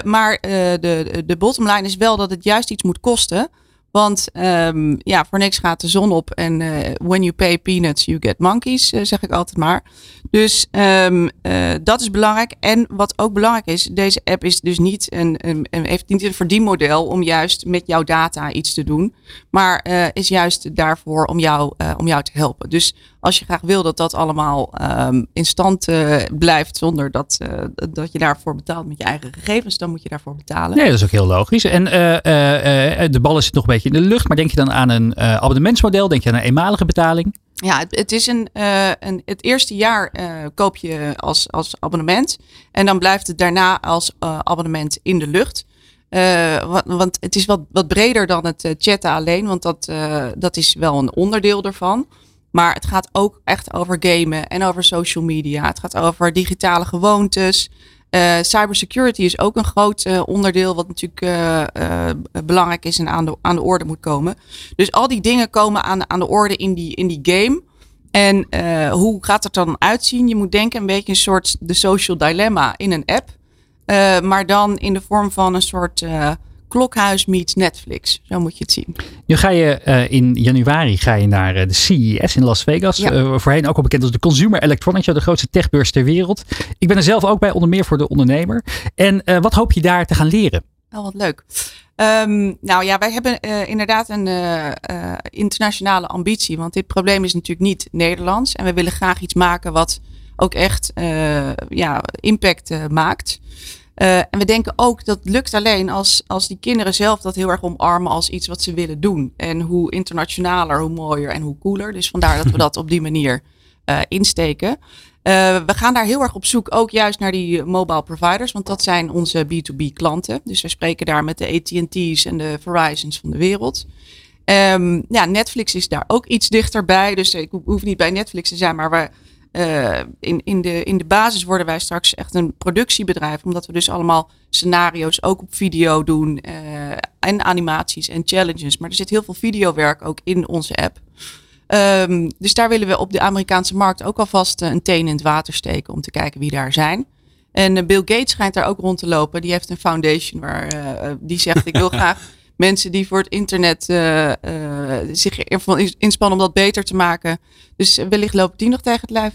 Maar de, de bottom line is wel dat het juist iets moet kosten. Want ehm, ja, voor niks gaat de zon op. En eh, when you pay peanuts, you get monkeys, eh, zeg ik altijd maar. Dus ehm, eh, dat is belangrijk. En wat ook belangrijk is, deze app is dus niet een, heeft niet een verdienmodel om juist met jouw data iets te doen. Maar is juist daarvoor om jou, om jou te helpen. Dus als je graag wil dat dat allemaal ehm, in stand eh, blijft zonder dat, eh, dat je daarvoor betaalt met je eigen gegevens, dan moet je daarvoor betalen. Nee, dat is ook heel logisch. En eh, de ballen zitten nog een beetje in de lucht. Maar denk je dan aan een abonnementsmodel? Denk je aan een eenmalige betaling? Ja, het, het is een, een. Het eerste jaar koop je als, als abonnement. En dan blijft het daarna als abonnement in de lucht. Want, want het is wat, wat breder dan het chatten alleen. Want dat, dat is wel een onderdeel ervan. Maar het gaat ook echt over gamen en over social media. Het gaat over digitale gewoontes. Eh, cybersecurity is ook een groot eh, onderdeel, wat natuurlijk eh, belangrijk is en aan de, aan de orde moet komen. Dus al die dingen komen aan, aan de orde in die, in die game. En hoe gaat het dan uitzien? Je moet denken een beetje een soort de social dilemma in een app. Maar dan in de vorm van een soort klokhuis meets Netflix. Zo moet je het zien. Nu ga je eh, in januari ga je naar eh, de CES in Las Vegas. Ja. Eh, voorheen ook al bekend als de Consumer Electronics Show, de grootste techbeurs ter wereld. Ik ben er zelf ook bij, onder meer voor de ondernemer. En wat hoop je daar te gaan leren? Oh, wat leuk. Ehm, nou ja, wij hebben inderdaad een internationale ambitie. Want dit probleem is natuurlijk niet Nederlands. En we willen graag iets maken wat ook echt ja, impact maakt. Eh, en we denken ook dat lukt alleen als, als die kinderen zelf dat heel erg omarmen als iets wat ze willen doen. En hoe internationaler, hoe mooier en hoe cooler. Dus vandaar dat we *laughs* dat op die manier eh, insteken. Eh, we gaan daar heel erg op zoek, ook juist naar die mobile providers, want dat zijn onze B2B klanten. Dus we spreken daar met de AT&T's en de Verizons van de wereld. Ehm, ja, Netflix is daar ook iets dichterbij, dus ik ho- hoef niet bij Netflix te zijn, maar we, eh, in, in, de, in de basis worden wij straks echt een productiebedrijf, omdat we dus allemaal scenario's ook op video doen eh, en animaties en challenges. Maar er zit heel veel videowerk ook in onze app. Ehm, dus daar willen we op de Amerikaanse markt ook alvast eh, een teen in het water steken om te kijken wie daar zijn. En Bill Gates schijnt daar ook rond te lopen. Die heeft een foundation waar eh, die zegt: Ik wil *laughs* graag mensen die voor het internet eh, zich ervan inspannen om dat beter te maken. Dus eh, wellicht loopt die nog tegen het lijf.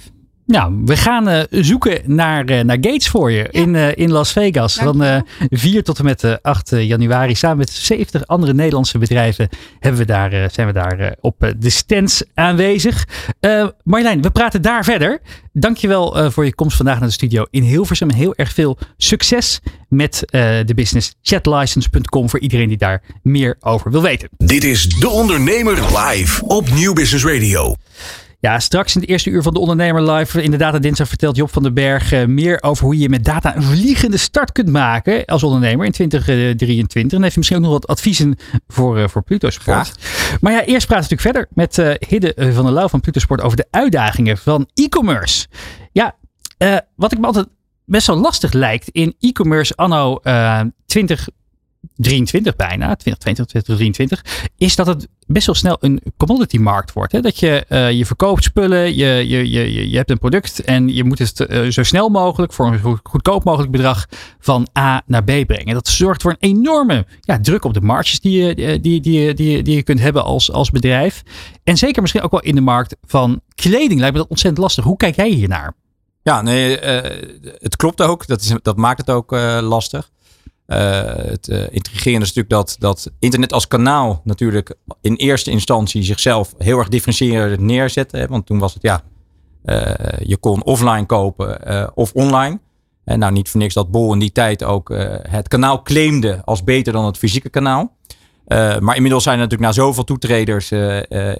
Nou, we gaan eh, zoeken naar, eh, naar Gates voor je in, eh, in Las Vegas. Van eh, Dankjewel. 4 tot en met eh, 8 januari. Samen met 70 andere Nederlandse bedrijven hebben we daar, zijn we daar op de stands aanwezig. Eh Marjolein, we praten daar verder. Dankjewel eh voor je komst vandaag naar de studio in Hilversum. Heel erg veel succes met eh, de business chatlicense.com voor iedereen die daar meer over wil weten. Dit is De Ondernemer live op Nieuw Business Radio. Ja, straks in het eerste uur van de Ondernemer Live. Inderdaad, dinsdag vertelt Job van den Berg eh, meer over hoe je met data een vliegende start kunt maken als ondernemer in 2023. En heeft hij misschien ook nog wat adviezen voor, eh, voor Pluto Sport. Maar ja, eerst praten we natuurlijk verder met eh Hidde eh, van der Lauw van Pluto Sport over de uitdagingen van e-commerce. Ja, eh, wat ik me altijd best wel lastig lijkt in e-commerce anno eh 20 2023 bijna, 2020, 2023, is dat het best wel snel een commodity markt wordt. Hè? Dat je, uh, je verkoopt spullen, je, je, je, je hebt een product en je moet het uh, zo snel mogelijk voor een goedkoop mogelijk bedrag van A naar B brengen. Dat zorgt voor een enorme ja, druk op de marges die je, die, die, die, die, die je kunt hebben als, als bedrijf. En zeker misschien ook wel in de markt van kleding lijkt me dat ontzettend lastig. Hoe kijk jij hiernaar? Ja, nee, het klopt ook. Dat, is, dat maakt het ook lastig. Uh, het intrigerende is natuurlijk dat, dat internet als kanaal natuurlijk in eerste instantie zichzelf heel erg differentiërend neerzette. Hè? Want toen was het ja, je kon offline kopen of online. En nou, niet voor niks dat Bol in die tijd ook het kanaal claimde als beter dan het fysieke kanaal. Maar inmiddels zijn er natuurlijk na zoveel toetreders,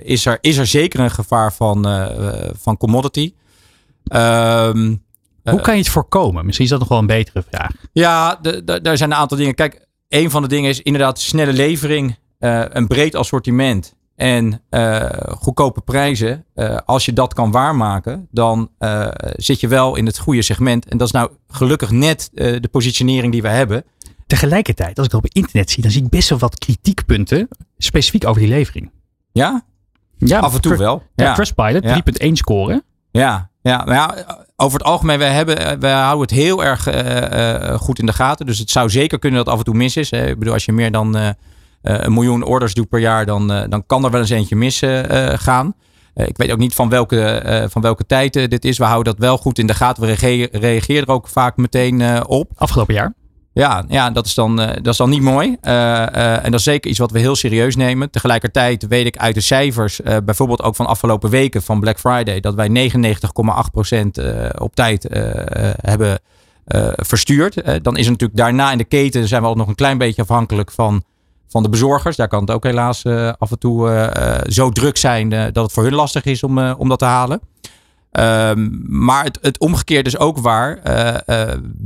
is, er, is er zeker een gevaar van, van commodity. Um, Hoe kan je het voorkomen? Misschien is dat nog wel een betere vraag. Ja, daar zijn een aantal dingen. Kijk, een van de dingen is inderdaad snelle levering, een breed assortiment en goedkope prijzen. als je dat kan waarmaken, dan zit je wel in het goede segment. En dat is nou gelukkig net de positionering die we hebben. Tegelijkertijd, als ik dat op internet zie, dan zie ik best wel wat kritiekpunten specifiek over die levering. Ja? Ja, af en toe wel. Ja, ja. Trustpilot, 3.1 scoren. Ja, ja, maar ja, over het algemeen, wij, hebben, wij houden het heel erg uh, uh, goed in de gaten. Dus het zou zeker kunnen dat af en toe mis is. Hè. Ik bedoel, als je meer dan een miljoen orders doet per jaar, dan, dan kan er wel eens eentje mis gaan. ik weet ook niet van welke, van welke tijd dit is. We houden dat wel goed in de gaten. We reageren er ook vaak meteen op. Afgelopen jaar? Ja, ja dat, is dan, uh, dat is dan niet mooi. Uh, uh, en dat is zeker iets wat we heel serieus nemen. Tegelijkertijd weet ik uit de cijfers, bijvoorbeeld ook van afgelopen weken van Black Friday, dat wij 99,8% op tijd hebben verstuurd. dan is natuurlijk daarna in de keten zijn we ook nog een klein beetje afhankelijk van, van de bezorgers. Daar kan het ook helaas af en toe zo druk zijn dat het voor hun lastig is om, om dat te halen. Um, maar het, het omgekeerde is ook waar.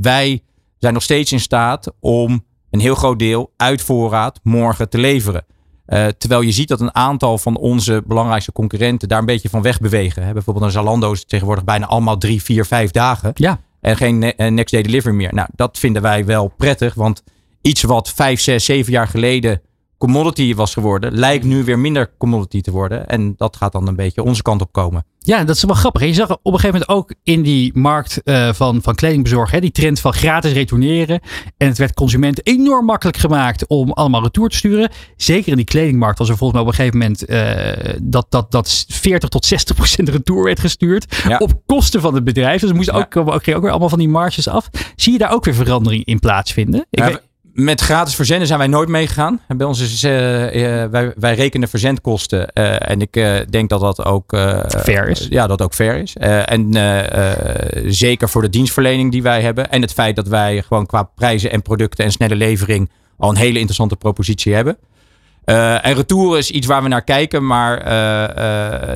wij zijn nog steeds in staat om een heel groot deel uit voorraad morgen te leveren. Uh, terwijl je ziet dat een aantal van onze belangrijkste concurrenten daar een beetje van wegbewegen. Hè. Bijvoorbeeld een Zalando is tegenwoordig bijna allemaal drie, vier, vijf dagen. Ja. En geen eh, next day delivery meer. Nou, dat vinden wij wel prettig. Want iets wat vijf, zes, zeven jaar geleden commodity was geworden, lijkt nu weer minder commodity te worden. En dat gaat dan een beetje onze kant op komen. Ja, dat is wel grappig. Je zag op een gegeven moment ook in die markt uh, van, van kledingbezorg, hè, die trend van gratis retourneren. En het werd consumenten enorm makkelijk gemaakt om allemaal retour te sturen. Zeker in die kledingmarkt was er volgens mij op een gegeven moment uh, dat, dat, dat 40 tot 60 procent retour werd gestuurd. Ja. Op kosten van het bedrijf. Dus we moesten ja. ook, ook, ook weer allemaal van die marges af. Zie je daar ook weer verandering in plaatsvinden? Ik ja, weet, met gratis verzenden zijn wij nooit meegegaan. Bij ons is, uh, wij, wij rekenen verzendkosten. Uh, en ik denk dat dat ook fair is. ja, dat ook fair is. en zeker voor de dienstverlening die wij hebben. En het feit dat wij gewoon qua prijzen en producten en snelle levering al een hele interessante propositie hebben. en retour is iets waar we naar kijken, maar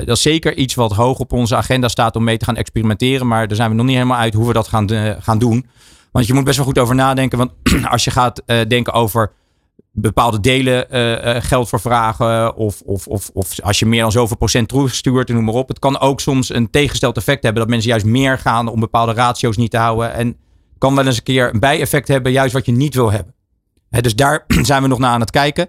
dat is zeker iets wat hoog op onze agenda staat om mee te gaan experimenteren. Maar daar zijn we nog niet helemaal uit hoe we dat gaan, gaan doen. Want je moet best wel goed over nadenken. Want *clears throat* als je gaat uh, denken over bepaalde delen uh, uh, geld voor vragen. Of, of, of, of als je meer dan zoveel procent terugstuurt en noem maar op. Het kan ook soms een tegengesteld effect hebben. Dat mensen juist meer gaan om bepaalde ratio's niet te houden. En kan wel eens een keer een bijeffect hebben. Juist wat je niet wil hebben. Dus daar *clears throat* zijn we nog naar aan het kijken.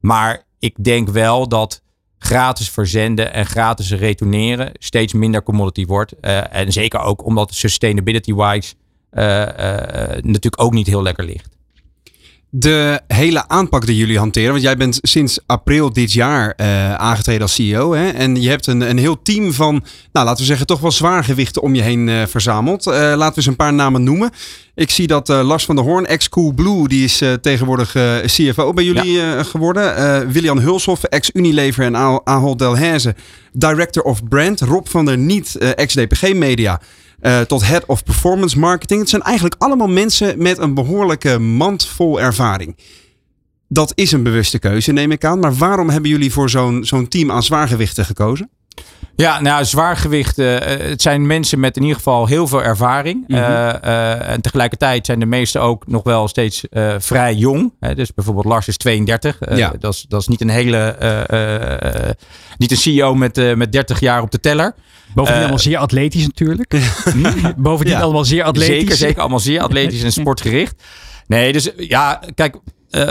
Maar ik denk wel dat gratis verzenden en gratis retourneren steeds minder commodity wordt. En zeker ook omdat sustainability-wise natuurlijk ook niet heel lekker ligt. De hele aanpak die jullie hanteren, want jij bent sinds april dit jaar uh, aangetreden als CEO. Hè? En je hebt een, een heel team van, nou laten we zeggen, toch wel zwaargewichten om je heen uh, verzameld. Uh, laten we eens een paar namen noemen. Ik zie dat Lars van der Hoorn, ex-Cool Blue, die is tegenwoordig CFO bij jullie ja. geworden. William Hulshoff, ex-Unilever en Ahold Delhaize, Director of Brand. Rob van der Niet, ex-DPG Media. Uh, tot Head of Performance Marketing. Het zijn eigenlijk allemaal mensen met een behoorlijke mand vol ervaring. Dat is een bewuste keuze, neem ik aan. Maar waarom hebben jullie voor zo'n zo'n team aan zwaargewichten gekozen? Ja, nou, zwaargewichten. Uh, het zijn mensen met in ieder geval heel veel ervaring. Mm -hmm. uh, uh, en tegelijkertijd zijn de meesten ook nog wel steeds vrij jong. dus bijvoorbeeld Lars is 32. Ja. dat, is, dat is niet een hele. niet een CEO met, met 30 jaar op de teller. Bovendien allemaal zeer atletisch natuurlijk. *laughs* *laughs* Bovendien ja. allemaal zeer atletisch. Zeker, zeker. Allemaal zeer atletisch en *laughs* sportgericht. Nee, dus ja, kijk, eh,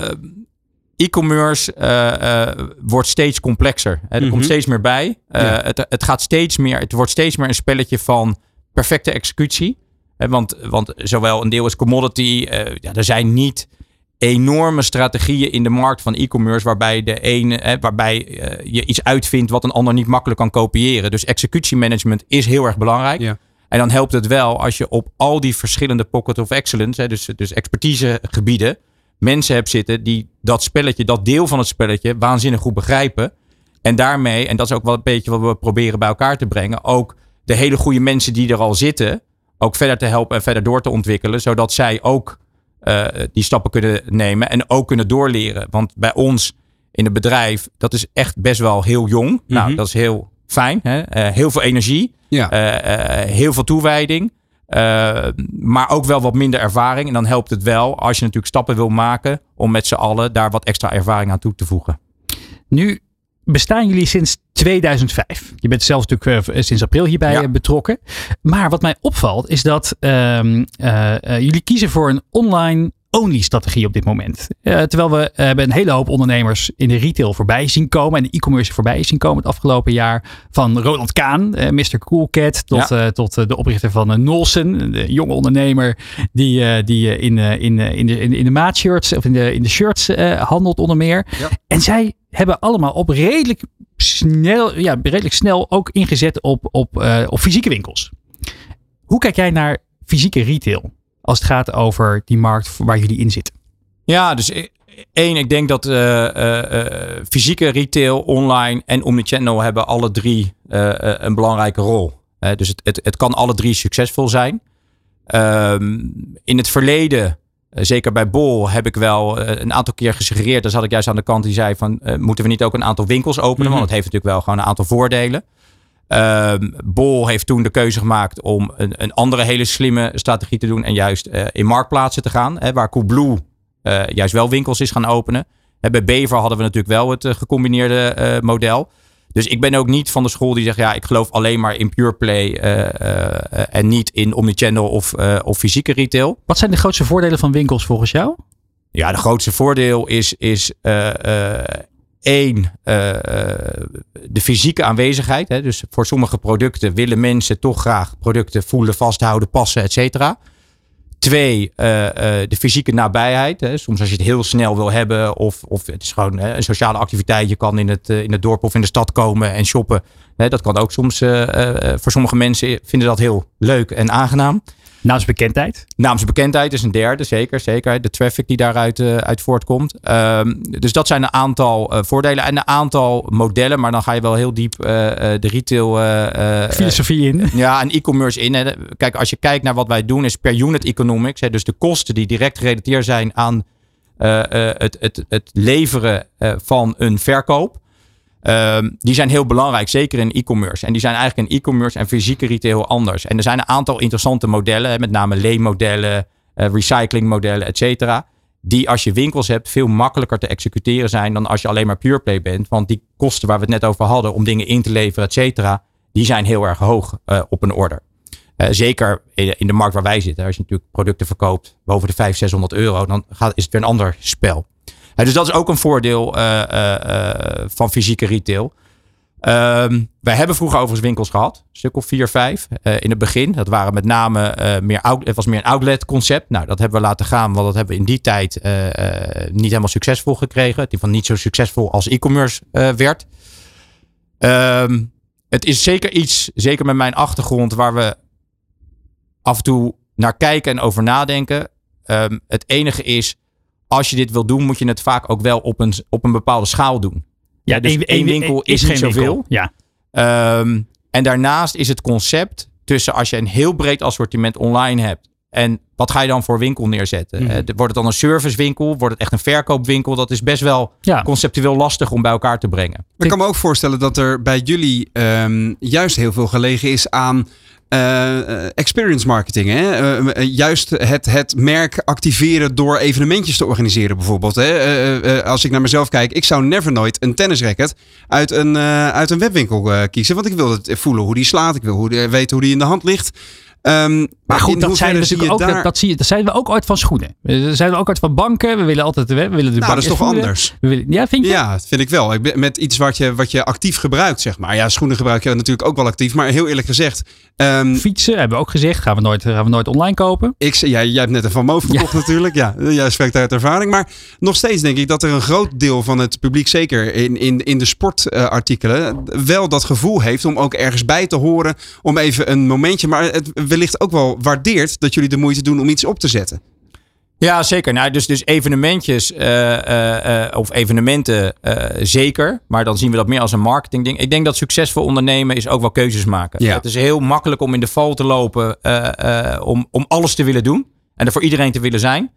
e-commerce eh, eh, wordt steeds complexer. Hè, er Mhm. komt steeds meer bij. Eh, Ja. het, het gaat steeds meer, het wordt steeds meer een spelletje van perfecte executie. Hè, want, want zowel een deel is commodity. ja, er zijn niet enorme strategieën in de markt van e-commerce waarbij, de ene, eh, waarbij je iets uitvindt wat een ander niet makkelijk kan kopiëren. Dus executiemanagement is heel erg belangrijk. Ja. En dan helpt het wel als je op al die verschillende pocket of excellence, hè, dus, dus expertisegebieden, mensen hebt zitten die dat spelletje, dat deel van het spelletje, waanzinnig goed begrijpen. En daarmee, en dat is ook wel een beetje wat we proberen bij elkaar te brengen, ook de hele goede mensen die er al zitten, ook verder te helpen en verder door te ontwikkelen, zodat zij ook eh, die stappen kunnen nemen en ook kunnen doorleren. Want bij ons in het bedrijf, dat is echt best wel heel jong. Nou, Mhm. dat is heel fijn. Hè? Eh, heel veel energie. Ja. Eh, heel veel toewijding. Eh, maar ook wel wat minder ervaring. En dan helpt het wel als je natuurlijk stappen wil maken om met z'n allen daar wat extra ervaring aan toe te voegen. Nu bestaan jullie sinds 2005. Je bent zelf natuurlijk eh, sinds april hierbij Ja. eh, betrokken. Maar wat mij opvalt is dat ehm, eh, eh, jullie kiezen voor een online only strategie op dit moment. Eh, terwijl we eh, hebben een hele hoop ondernemers in de retail voorbij zien komen en de e-commerce voorbij zien komen het afgelopen jaar. Van Roland Kaan, eh, Mr. Coolcat, tot, eh, tot eh, de oprichter van eh, Nolsen, de jonge ondernemer die, eh, die eh, in, eh, in, eh, in, de, in, de- in de maatshirts of in de, in de shirts eh, handelt onder meer. Ja. En zij hebben allemaal op redelijk snel, ja, redelijk snel ook ingezet op, op, eh, op fysieke winkels. Hoe kijk jij naar fysieke retail als het gaat over die markt waar jullie in zitten? Ja, dus eh, één, ik denk dat eh, eh, eh, fysieke retail, online en omnichannel hebben alle drie een belangrijke rol. Dus het, het, het kan alle drie succesvol zijn. Ehm, in het verleden, zeker bij Bol, heb ik wel een aantal keer gesuggereerd. Daar zat ik juist aan de kant die zei van, moeten we niet ook een aantal winkels openen? Want het heeft natuurlijk wel gewoon een aantal voordelen. Ehm, Bol heeft toen de keuze gemaakt om een, een andere hele slimme strategie te doen. En juist eh, in marktplaatsen te gaan. Hè, waar Coolblue eh, juist wel winkels is gaan openen. Bij Bever hadden we natuurlijk wel het eh, gecombineerde model. Dus ik ben ook niet van de school die zegt, ja, ik geloof alleen maar in pure play en niet in omnichannel of, of fysieke retail. Wat zijn de grootste voordelen van winkels volgens jou? Ja, de grootste voordeel is, is één, eh, eh, de fysieke aanwezigheid. Hè. Dus voor sommige producten willen mensen toch graag producten voelen, vasthouden, passen, et cetera. Twee, eh, de fysieke nabijheid. Hè. Soms als je het heel snel wil hebben of, of het is gewoon hè, een sociale activiteit. Je kan in het, in het dorp of in de stad komen en shoppen. Dat kan ook soms, voor sommige mensen vinden dat heel leuk en aangenaam. Naamsbekendheid. Naamsbekendheid is een derde, zeker. Zeker de traffic die daaruit eh, uit voortkomt. Ehm, dus dat zijn een aantal eh, voordelen en een aantal modellen. Maar dan ga je wel heel diep eh, de retail... Filosofie in. ja, en e-commerce in. Hè. Kijk, als je kijkt naar wat wij doen, is per unit economics. Hè, dus de kosten die direct gerelateerd zijn aan het, het, het leveren van een verkoop. Ehm, die zijn heel belangrijk, zeker in e-commerce. En die zijn eigenlijk in e-commerce en fysieke retail anders. En er zijn een aantal interessante modellen, met name leenmodellen, eh recyclingmodellen, et cetera. Die als je winkels hebt veel makkelijker te executeren zijn dan als je alleen maar pure play bent. Want die kosten waar we het net over hadden om dingen in te leveren, et cetera, die zijn heel erg hoog eh, op een order. Eh, zeker in, in de markt waar wij zitten. Als je natuurlijk producten verkoopt boven de 500, 600 euro, dan gaat, is het weer een ander spel. Dus dat is ook een voordeel eh, eh, eh, van fysieke retail. Ehm, wij hebben vroeger overigens winkels gehad, stuk of vier, vijf eh, in het begin. Dat waren met name meer, out, het was meer een outlet concept. Nou, dat hebben we laten gaan, want dat hebben we in die tijd niet helemaal succesvol gekregen. Het van niet zo succesvol als e-commerce werd. Ehm, het is zeker iets, zeker met mijn achtergrond, waar we af en toe naar kijken en over nadenken. Ehm, het enige is, als je dit wil doen, moet je het vaak ook wel op een, op een bepaalde schaal doen. Ja, dus één- winkel één- is niet geen zoveel. winkel. Ja. Ehm, en daarnaast is het concept tussen als je een heel breed assortiment online hebt. En wat ga je dan voor winkel neerzetten? Mhm. Eh, wordt het dan een servicewinkel? Wordt het echt een verkoopwinkel? Dat is best wel Ja. conceptueel lastig om bij elkaar te brengen. Ik kan me ook voorstellen dat er bij jullie ehm, juist heel veel gelegen is aan eh, eh, experience marketing. Hè? Eh, juist het, het merk activeren door evenementjes te organiseren bijvoorbeeld. Hè? Als ik naar mezelf kijk, ik zou never nooit een tennisracket uit een, uit een webwinkel kiezen. Want ik wil het voelen hoe die slaat. Ik wil hoe weten hoe die in de hand ligt. Ehm, Maar goed, dat, zijn natuurlijk je ook, daar- dat, dat, zie je, dat zijn we ook ooit van schoenen. Dat zijn we ook ooit van banken. We willen altijd... We willen de nou, dat is toch schoenen. anders? We willen, ja, vind je? Ja, dat vind ik wel. Ik ben, met iets wat je, wat je actief gebruikt, zeg maar. Ja, schoenen gebruiken we natuurlijk ook wel actief. Maar heel eerlijk gezegd, ehm, Fietsen hebben we ook gezegd. Gaan we nooit, gaan we nooit online kopen. Ik, ja, jij hebt net een Van Moof verkocht *laughs* natuurlijk. Ja, jij spreekt uit ervaring. Maar nog steeds denk ik dat er een groot deel van het publiek, zeker in, in, in de sportartikelen, wel dat gevoel heeft om ook ergens bij te horen. Om even een momentje, maar het wellicht ook wel waardeert dat jullie de moeite doen om iets op te zetten. Ja, zeker. Nou, dus, dus evenementjes eh, eh, eh, of evenementen zeker. Maar dan zien we dat meer als een marketingding. Ik denk dat succesvol ondernemen is ook wel keuzes maken. Ja. Het is heel makkelijk om in de val te lopen om, om alles te willen doen. En er voor iedereen te willen zijn.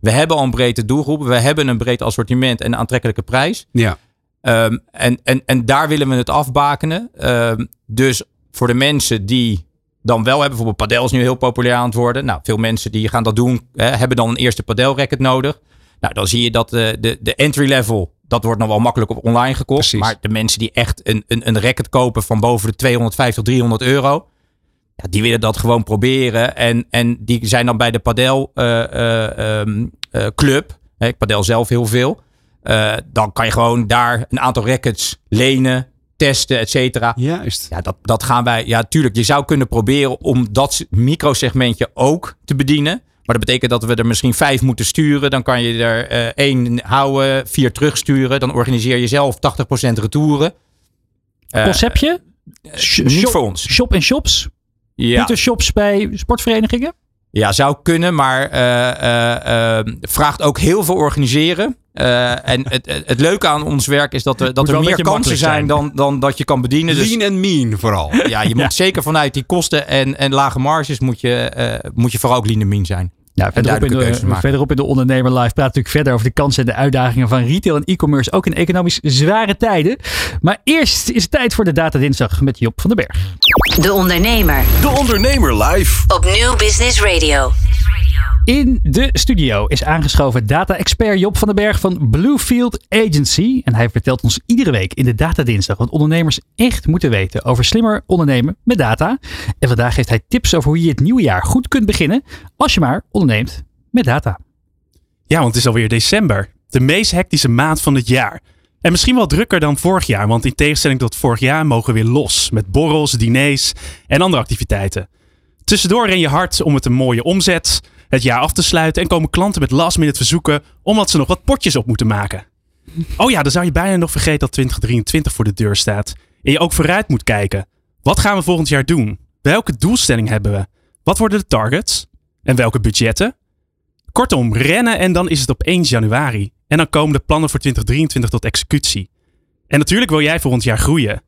We hebben al een brede doelgroep. We hebben een breed assortiment en een aantrekkelijke prijs. Ja. Ehm, en, en, en daar willen we het afbakenen. Ehm, dus voor de mensen die dan wel hebben, bijvoorbeeld padel is nu heel populair aan het worden. Nou, veel mensen die gaan dat doen, hè, hebben dan een eerste padelracket nodig. Nou, dan zie je dat de, de, de entry level, dat wordt nog wel makkelijk op online gekocht. Precies. Maar de mensen die echt een, een, een racket kopen van boven de 250, 300 euro. Ja, die willen dat gewoon proberen. En, en die zijn dan bij de padel eh, eh, ehm, eh, club. Hè, ik padel zelf heel veel. Eh, dan kan je gewoon daar een aantal rackets lenen, testen, et cetera. Juist. Ja, dat, dat gaan wij. Ja, tuurlijk. Je zou kunnen proberen om dat microsegmentje ook te bedienen. Maar dat betekent dat we er misschien vijf moeten sturen. Dan kan je er eh, één houden, vier terugsturen. Dan organiseer je zelf 80% retouren. Eh, Conceptje? niet shop, voor ons. Shop en shops? Ja, Pieter shops bij sportverenigingen? ja, zou kunnen, maar eh, eh, eh, vraagt ook heel veel organiseren. Eh, en het, het, het leuke aan ons werk is dat, er- dat er meer kansen zijn zijn. dan, dan dat je kan bedienen. Dus Lean en mean vooral. *laughs* ja, je moet zeker vanuit die kosten en, en lage marges moet je, eh, moet je vooral ook lean en mean zijn. Ja, verderop in, de, maken. verderop in de Ondernemer Live praat natuurlijk verder over de kansen en de uitdagingen van retail en e-commerce, ook in economisch zware tijden. Maar eerst is het tijd voor de Data Dinsdag met Job van den Berg. De Ondernemer De Ondernemer live. op Nieuw Business Radio. In de studio is aangeschoven data-expert Job van den Berg van Bluefield Agency. En hij vertelt ons iedere week in de Data Dinsdag wat ondernemers echt moeten weten over slimmer ondernemen met data. En vandaag geeft hij tips over hoe je het nieuwe jaar goed kunt beginnen als je maar onderneemt met data. Ja, want het is alweer december. De meest hectische maand van het jaar. En misschien wel drukker dan vorig jaar, want in tegenstelling tot vorig jaar mogen we weer los. Met borrels, diners en andere activiteiten. Tussendoor ren je hard om het een mooie omzet, het jaar af te sluiten en komen klanten met last minute verzoeken omdat ze nog wat potjes op moeten maken. Oh ja, dan zou je bijna nog vergeten dat 2023 voor de deur staat. En je ook vooruit moet kijken. Wat gaan we volgend jaar doen? Welke doelstelling hebben we? Wat worden de targets? En welke budgetten? Kortom, rennen en dan is het op 1 januari. En dan komen de plannen voor 2023 tot executie. En natuurlijk wil jij volgend jaar groeien.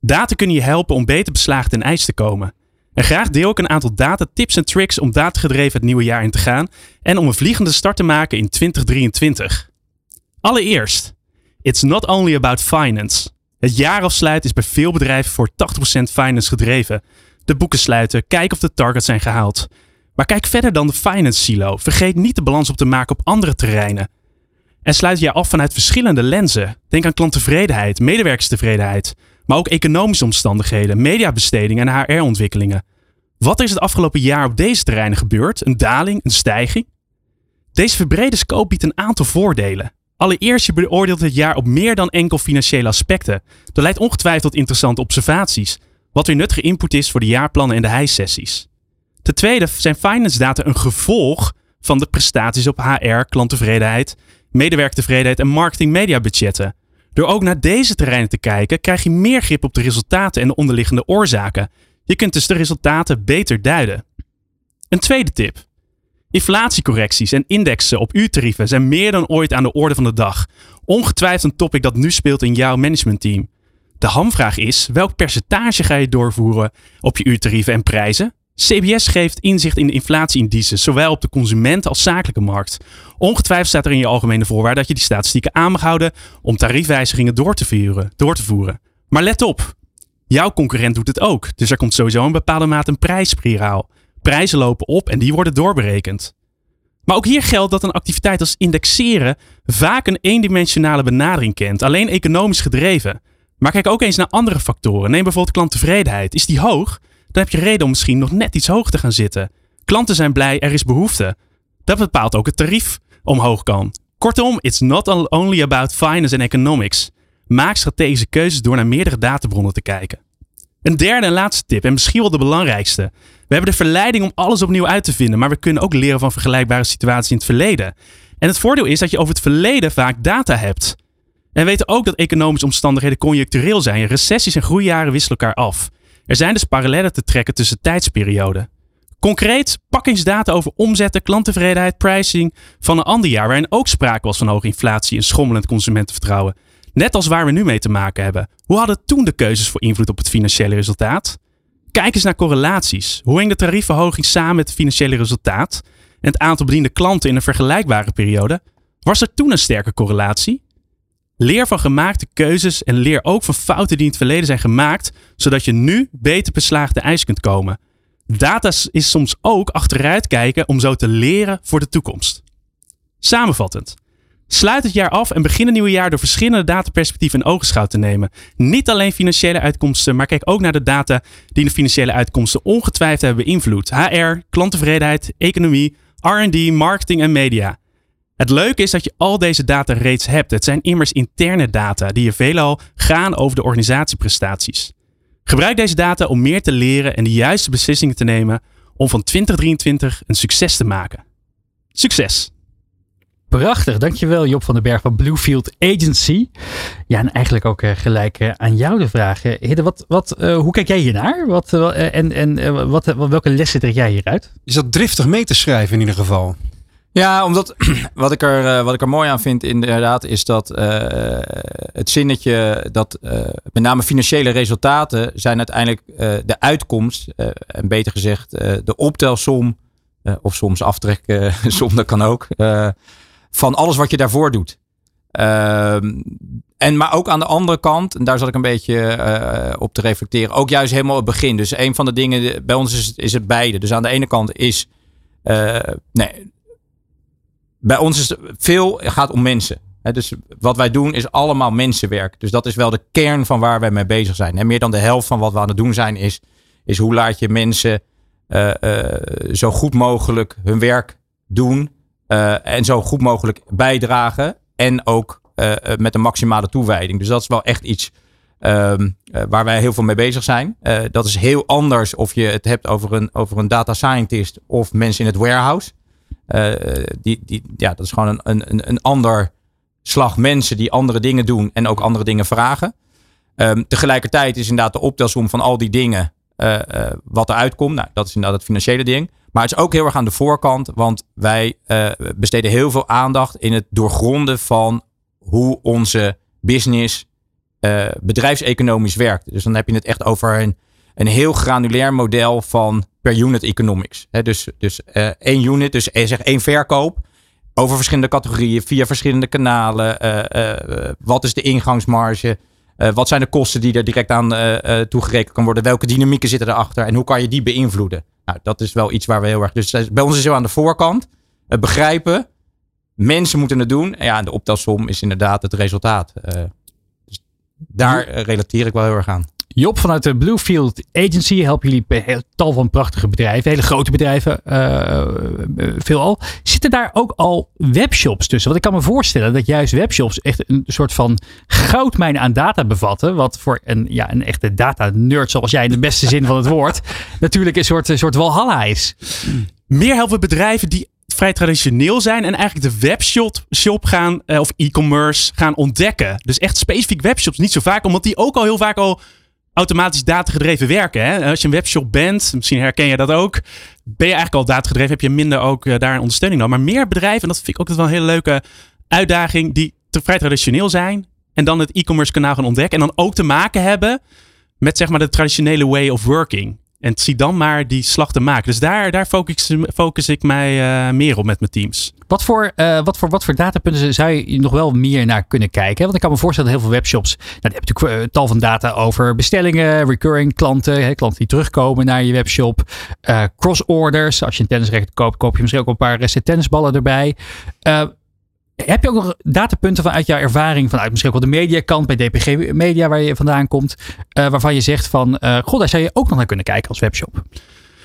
Data kunnen je helpen om beter beslagen ten ijs te komen. En graag deel ik een aantal data tips en tricks om datagedreven het nieuwe jaar in te gaan en om een vliegende start te maken in 2023. Allereerst, it's not only about finance. Het jaarafsluit is bij veel bedrijven voor 80% finance gedreven. De boeken sluiten, kijken of de targets zijn gehaald. Maar kijk verder dan de finance silo. Vergeet niet de balans op te maken op andere terreinen. En sluit je af vanuit verschillende lenzen. Denk aan klanttevredenheid, medewerkerstevredenheid, maar ook economische omstandigheden, mediabesteding en HR-ontwikkelingen. Wat is het afgelopen jaar op deze terreinen gebeurd? Een daling, een stijging? Deze verbrede scope biedt een aantal voordelen. Allereerst, je beoordeelt het jaar op meer dan enkel financiële aspecten. Dat leidt ongetwijfeld tot interessante observaties, wat weer nuttige input is voor de jaarplannen en de hijsessies. Ten tweede zijn finance data een gevolg van de prestaties op HR, klanttevredenheid, medewerkertevredenheid en marketing media budgetten. Door ook naar deze terreinen te kijken, krijg je meer grip op de resultaten en de onderliggende oorzaken. Je kunt dus de resultaten beter duiden. Een tweede tip. Inflatiecorrecties en indexen op uurtarieven zijn meer dan ooit aan de orde van de dag. Ongetwijfeld een topic dat nu speelt in jouw managementteam. De hamvraag is, welk percentage ga je doorvoeren op je uurtarieven en prijzen? CBS geeft inzicht in de inflatieindices, zowel op de consument als zakelijke markt. Ongetwijfeld staat er in je algemene voorwaarden dat je die statistieken aan mag houden om tariefwijzigingen door te, door te voeren. Maar let op, jouw concurrent doet het ook, dus er komt sowieso een bepaalde mate een prijsspiraal. Prijzen lopen op en die worden doorberekend. Maar ook hier geldt dat een activiteit als indexeren vaak een eendimensionale benadering kent, alleen economisch gedreven. Maar kijk ook eens naar andere factoren. Neem bijvoorbeeld klanttevredenheid. Is die hoog? Dan heb je reden om misschien nog net iets hoger te gaan zitten. Klanten zijn blij, er is behoefte. Dat bepaalt ook het tarief omhoog kan. Kortom, it's not only about finance and economics. Maak strategische keuzes door naar meerdere databronnen te kijken. Een derde en laatste tip, en misschien wel de belangrijkste. We hebben de verleiding om alles opnieuw uit te vinden, maar we kunnen ook leren van vergelijkbare situaties in het verleden. En het voordeel is dat je over het verleden vaak data hebt. En we weten ook dat economische omstandigheden conjunctureel zijn. Recessies en groeijaren wisselen elkaar af. Er zijn dus parallellen te trekken tussen tijdsperioden. Concreet, pak eens data over omzetten, klanttevredenheid, pricing van een ander jaar waarin ook sprake was van hoge inflatie en schommelend consumentenvertrouwen. Net als waar we nu mee te maken hebben. Hoe hadden toen de keuzes voor invloed op het financiële resultaat? Kijk eens naar correlaties. Hoe hing de tarievenverhoging samen met het financiële resultaat en het aantal bediende klanten in een vergelijkbare periode? Was er toen een sterke correlatie? Leer van gemaakte keuzes en leer ook van fouten die in het verleden zijn gemaakt, zodat je nu beter beslaagde ijs kunt komen. Data is soms ook achteruit kijken om zo te leren voor de toekomst. Samenvattend. Sluit het jaar af en begin het nieuwe jaar door verschillende dataperspectieven in ogenschouw te nemen. Niet alleen financiële uitkomsten, maar kijk ook naar de data die de financiële uitkomsten ongetwijfeld hebben beïnvloed. HR, klanttevredenheid, economie, R&D, marketing en media. Het leuke is dat je al deze data reeds hebt. Het zijn immers interne data die je veelal gaan over de organisatieprestaties. Gebruik deze data om meer te leren en de juiste beslissingen te nemen om van 2023 een succes te maken. Succes! Prachtig, dankjewel Job van den Berg van Bluefield Agency. Ja, en eigenlijk ook uh, gelijk uh, aan jou de vraag. Hidde, wat, wat, uh, hoe kijk jij hiernaar? Wat, en en wat, welke lessen trek jij hieruit? Is dat driftig mee te schrijven in ieder geval? Ja, omdat *clears throat* wat ik er, wat ik er mooi aan vind inderdaad is dat het zinnetje dat met name financiële resultaten zijn uiteindelijk de uitkomst, en beter gezegd de optelsom, of soms aftreksom, *laughs* dat kan ook, van alles wat je daarvoor doet. Ehm, en maar ook aan de andere kant, en daar zat ik een beetje uh, op te reflecteren, ook juist helemaal het begin. Dus een van de dingen, bij ons is is het beide. Dus aan de ene kant is, uh, nee, bij ons is veel, gaat om mensen. dus wat wij doen is allemaal mensenwerk. Dus dat is wel de kern van waar wij mee bezig zijn. En meer dan de helft van wat we aan het doen zijn, is, is hoe laat je mensen uh, zo goed mogelijk hun werk doen. Uh, en zo goed mogelijk bijdragen. En ook met een maximale toewijding. Dus dat is wel echt iets uh, waar wij heel veel mee bezig zijn. dat is heel anders of je het hebt over een, over een data scientist of mensen in het warehouse. Die, die, ja, dat is gewoon een, een, een ander slag mensen die andere dingen doen en ook andere dingen vragen. Um, tegelijkertijd is inderdaad de optelsom van al die dingen wat eruit komt. Nou, dat is inderdaad het financiële ding. Maar het is ook heel erg aan de voorkant, want wij besteden heel veel aandacht in het doorgronden van hoe onze business bedrijfseconomisch werkt. Dus dan heb je het echt over een, een heel granulair model van per unit economics. He, dus dus uh, één unit, dus zeg één verkoop. Over verschillende categorieën, via verschillende kanalen. wat is de ingangsmarge? wat zijn de kosten die er direct aan toegerekend kan worden? Welke dynamieken zitten erachter? En hoe kan je die beïnvloeden? Nou, dat is wel iets waar we heel erg. Dus bij ons is het aan de voorkant. Het begrijpen. Mensen moeten het doen. En ja, de optelsom is inderdaad het resultaat. Uh, dus daar relateer ik wel heel erg aan. Job vanuit de Bluefield Agency helpen jullie bij tal van prachtige bedrijven, hele grote bedrijven, uh, veelal. Zitten daar ook al webshops tussen? Want ik kan me voorstellen dat juist webshops echt een soort van goudmijn aan data bevatten. Wat voor een, ja, een echte data-nerd zoals jij in de beste zin van het woord *laughs* natuurlijk een soort, een soort walhalla is. Meer helpen bedrijven die vrij traditioneel zijn en eigenlijk de webshop shop gaan, of e-commerce gaan ontdekken. Dus echt specifiek webshops, niet zo vaak, omdat die ook al heel vaak al automatisch datagedreven werken. Hè? Als je een webshop bent, misschien herken je dat ook, ben je eigenlijk al datagedreven, heb je minder ook uh, daar een ondersteuning dan. Maar meer bedrijven, en dat vind ik ook wel een hele leuke uitdaging, die te vrij traditioneel zijn en dan het e-commerce kanaal gaan ontdekken en dan ook te maken hebben met zeg maar de traditionele way of working. En zie dan maar die slag te maken. Dus daar, daar focus, focus ik mij uh, meer op met mijn teams. Wat voor, uh, wat, voor, wat voor datapunten zou je nog wel meer naar kunnen kijken? Want ik kan me voorstellen dat heel veel webshops. Nou, die hebben natuurlijk uh, tal van data over bestellingen, recurring klanten, hè, klanten die terugkomen naar je webshop. cross orders. Als je een tennisrecht koopt, koop je misschien ook een paar tennisballen erbij. Heb je ook nog datapunten vanuit jouw ervaring, vanuit misschien ook wel de mediakant bij DPG Media waar je vandaan komt, uh, waarvan je zegt van, uh, god, daar zou je ook nog naar kunnen kijken als webshop?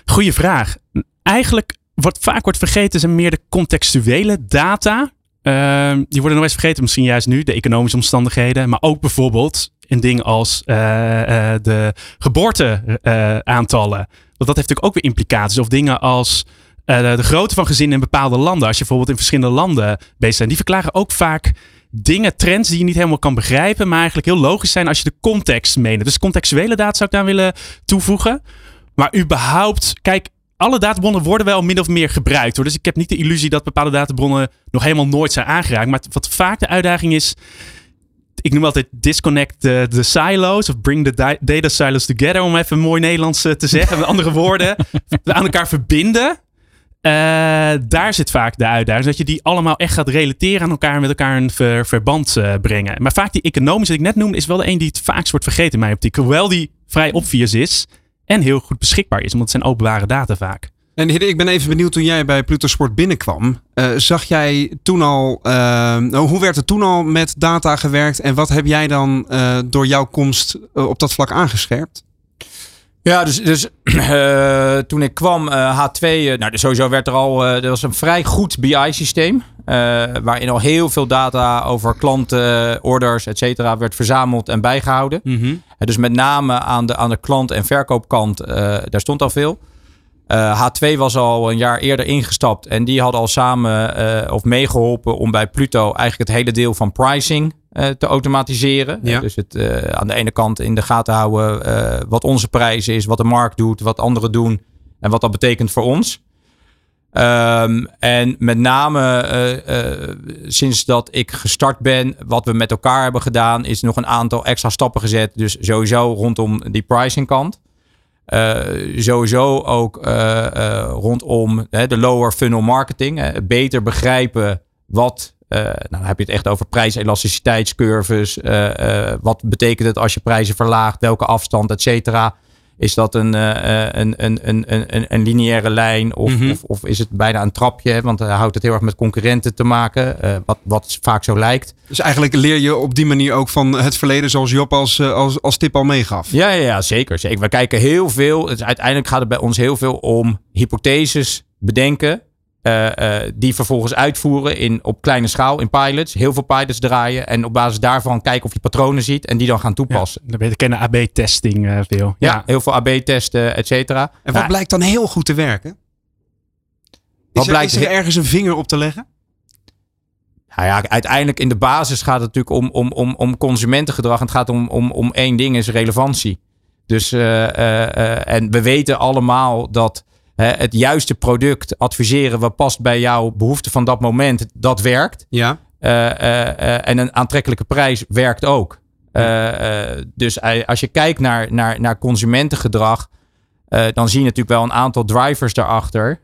Goeie vraag. Eigenlijk wat vaak wordt vergeten zijn meer de contextuele data. Uh, die worden nog eens vergeten, misschien juist nu, de economische omstandigheden. Maar ook bijvoorbeeld in dingen als uh, de geboorteaantallen. Want dat heeft natuurlijk ook weer implicaties. Of dingen als de grootte van gezinnen in bepaalde landen. Als je bijvoorbeeld in verschillende landen bezig bent. Die verklaren ook vaak dingen, trends die je niet helemaal kan begrijpen. Maar eigenlijk heel logisch zijn als je de context meent. Dus contextuele data zou ik daar willen toevoegen. Maar überhaupt, kijk, alle databronnen worden wel min of meer gebruikt. Hoor. Dus ik heb niet de illusie dat bepaalde databronnen nog helemaal nooit zijn aangeraakt. Maar wat vaak de uitdaging is. Ik noem altijd disconnect de, de silos of bring the data silos together. Om even mooi Nederlands eh, te zeggen. Met andere woorden. *laughs* aan elkaar verbinden. Uh, daar zit vaak de uitdaging. Dat je die allemaal echt gaat relateren aan elkaar en met elkaar een ver, verband uh, brengen. Maar vaak die economische die ik net noemde, is wel de een die het vaakst wordt vergeten in mijn optiek. Hoewel die vrij obvious is en heel goed beschikbaar is, want het zijn openbare data vaak. En ik ben even benieuwd, toen jij bij Pluto Sport binnenkwam, uh, zag jij toen al, hoe werd er toen al met data gewerkt en wat heb jij dan door jouw komst op dat vlak aangescherpt? Ja, dus, dus *clears throat* toen ik kwam, H2, nou sowieso werd er al, er was een vrij goed BI-systeem. waarin al heel veel data over klanten, orders, et cetera, werd verzameld en bijgehouden. Mm -hmm. dus met name aan de, aan de klant- en verkoopkant, daar stond al veel. Uh, H2 was al een jaar eerder ingestapt en die hadden al samen uh, of meegeholpen om bij Pluto eigenlijk het hele deel van pricing uh, te automatiseren. Ja. Dus het aan de ene kant in de gaten houden wat onze prijs is, wat de markt doet, wat anderen doen en wat dat betekent voor ons. Um, en met name sinds dat ik gestart ben, wat we met elkaar hebben gedaan, is nog een aantal extra stappen gezet. Dus sowieso rondom die pricing kant. Uh, sowieso ook uh, uh, rondom de lower funnel marketing. beter begrijpen wat. nou, dan heb je het echt over prijselasticiteitscurves. wat betekent het als je prijzen verlaagt? Welke afstand, et cetera? Is dat een, een, een, een, een, een lineaire lijn of, mm-hmm. of, of, is het bijna een trapje? Want dan houdt het heel erg met concurrenten te maken, wat, wat vaak zo lijkt. Dus eigenlijk leer je op die manier ook van het verleden zoals Job als, als, als tip al meegaf. Ja, ja, ja zeker, zeker. We kijken heel veel, uiteindelijk gaat het bij ons heel veel om hypotheses bedenken. Uh, uh, die vervolgens uitvoeren in, op kleine schaal in pilots. Heel veel pilots draaien. En op basis daarvan kijken of je patronen ziet. En die dan gaan toepassen. Ja, we kennen AB-testing uh, veel. Ja, ja, heel veel AB-testen, et cetera. En wat blijkt dan heel goed te werken? Wat is, er, blijkt, is er ergens een vinger op te leggen? Nou ja, uiteindelijk in de basis gaat het natuurlijk om, om, om, om consumentengedrag. En het gaat om, om, om één ding, is relevantie. Dus, en we weten allemaal dat het juiste product adviseren wat past bij jouw behoefte van dat moment, dat werkt. Ja. Uh, uh, en een aantrekkelijke prijs werkt ook. dus als je kijkt naar, naar, naar consumentengedrag, dan zie je natuurlijk wel een aantal drivers daarachter,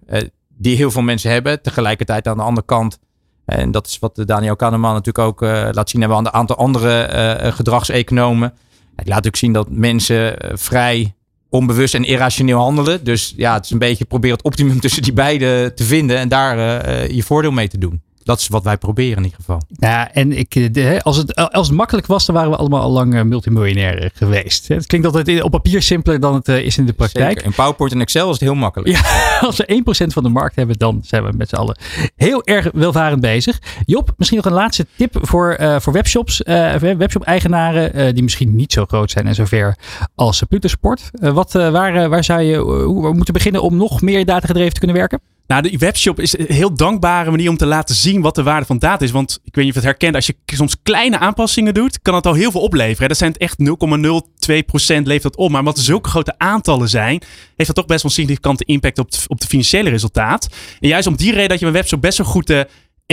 die heel veel mensen hebben. Tegelijkertijd aan de andere kant, en dat is wat Daniel Kahneman natuurlijk ook laat zien, hebben we een aantal andere gedragseconomen. Het laat ook zien dat mensen vrij onbewust en irrationeel handelen. Dus ja, het is een beetje proberen het optimum tussen die beide te vinden en daar uh, je voordeel mee te doen. Dat is wat wij proberen in ieder geval. Ja, en ik, eh, de, als, het, als het makkelijk was, dan waren we allemaal al lang multimiljonair geweest. Het klinkt altijd op papier simpeler dan het is in de praktijk. Zeker. In PowerPoint en Excel is het heel makkelijk. Ja, *laughs* als we 1% van de markt hebben, dan zijn we met z'n allen heel erg welvarend bezig. Job, misschien nog een laatste tip voor, uh, voor webshops, uh, webshop-eigenaren uh, die misschien niet zo groot zijn en zover als Pluto Sport. wat, waar, waar zou je hoe, moeten beginnen om nog meer datagedreven te kunnen werken? Nou, de webshop is een heel dankbare manier om te laten zien wat de waarde van data is. Want ik weet niet of je het herkent, als je soms kleine aanpassingen doet, kan het al heel veel opleveren. Dat zijn het echt 0,02% levert dat op. Maar omdat er zulke grote aantallen zijn, heeft dat toch best wel een significante impact op, op de financiële resultaat. En juist om die reden dat je een webshop best wel goed de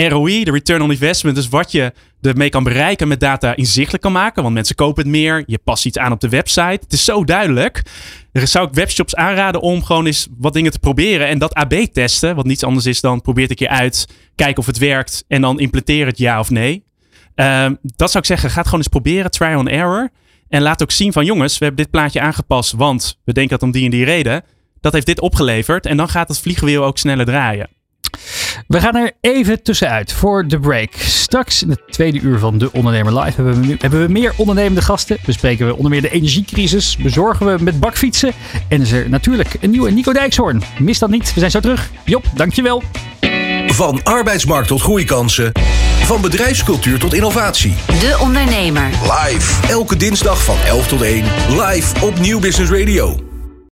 ROI, de return on investment, dus wat je ermee kan bereiken met data inzichtelijk kan maken. Want mensen kopen het meer, je past iets aan op de website. Het is zo duidelijk. Er zou ik webshops aanraden om gewoon eens wat dingen te proberen. En dat AB testen, wat niets anders is dan probeer een keer uit, kijken of het werkt en dan implementeer het ja of nee. Uh, dat zou ik zeggen, ga het gewoon eens proberen, try on error. En laat ook zien van jongens, we hebben dit plaatje aangepast, want we denken dat om die en die reden. Dat heeft dit opgeleverd en dan gaat het vliegwiel ook sneller draaien. We gaan er even tussenuit voor de break. Straks in het tweede uur van De Ondernemer Live hebben we, nu- hebben we meer ondernemende gasten. Bespreken we onder meer de energiecrisis. Bezorgen we met bakfietsen. En is er natuurlijk een nieuwe Nico Dijkshoorn. Mis dat niet, we zijn zo terug. Job, dankjewel. Van arbeidsmarkt tot groeikansen. Van bedrijfscultuur tot innovatie. De Ondernemer. Live. Elke dinsdag van 11 tot 1. Live op Nieuw Business Radio.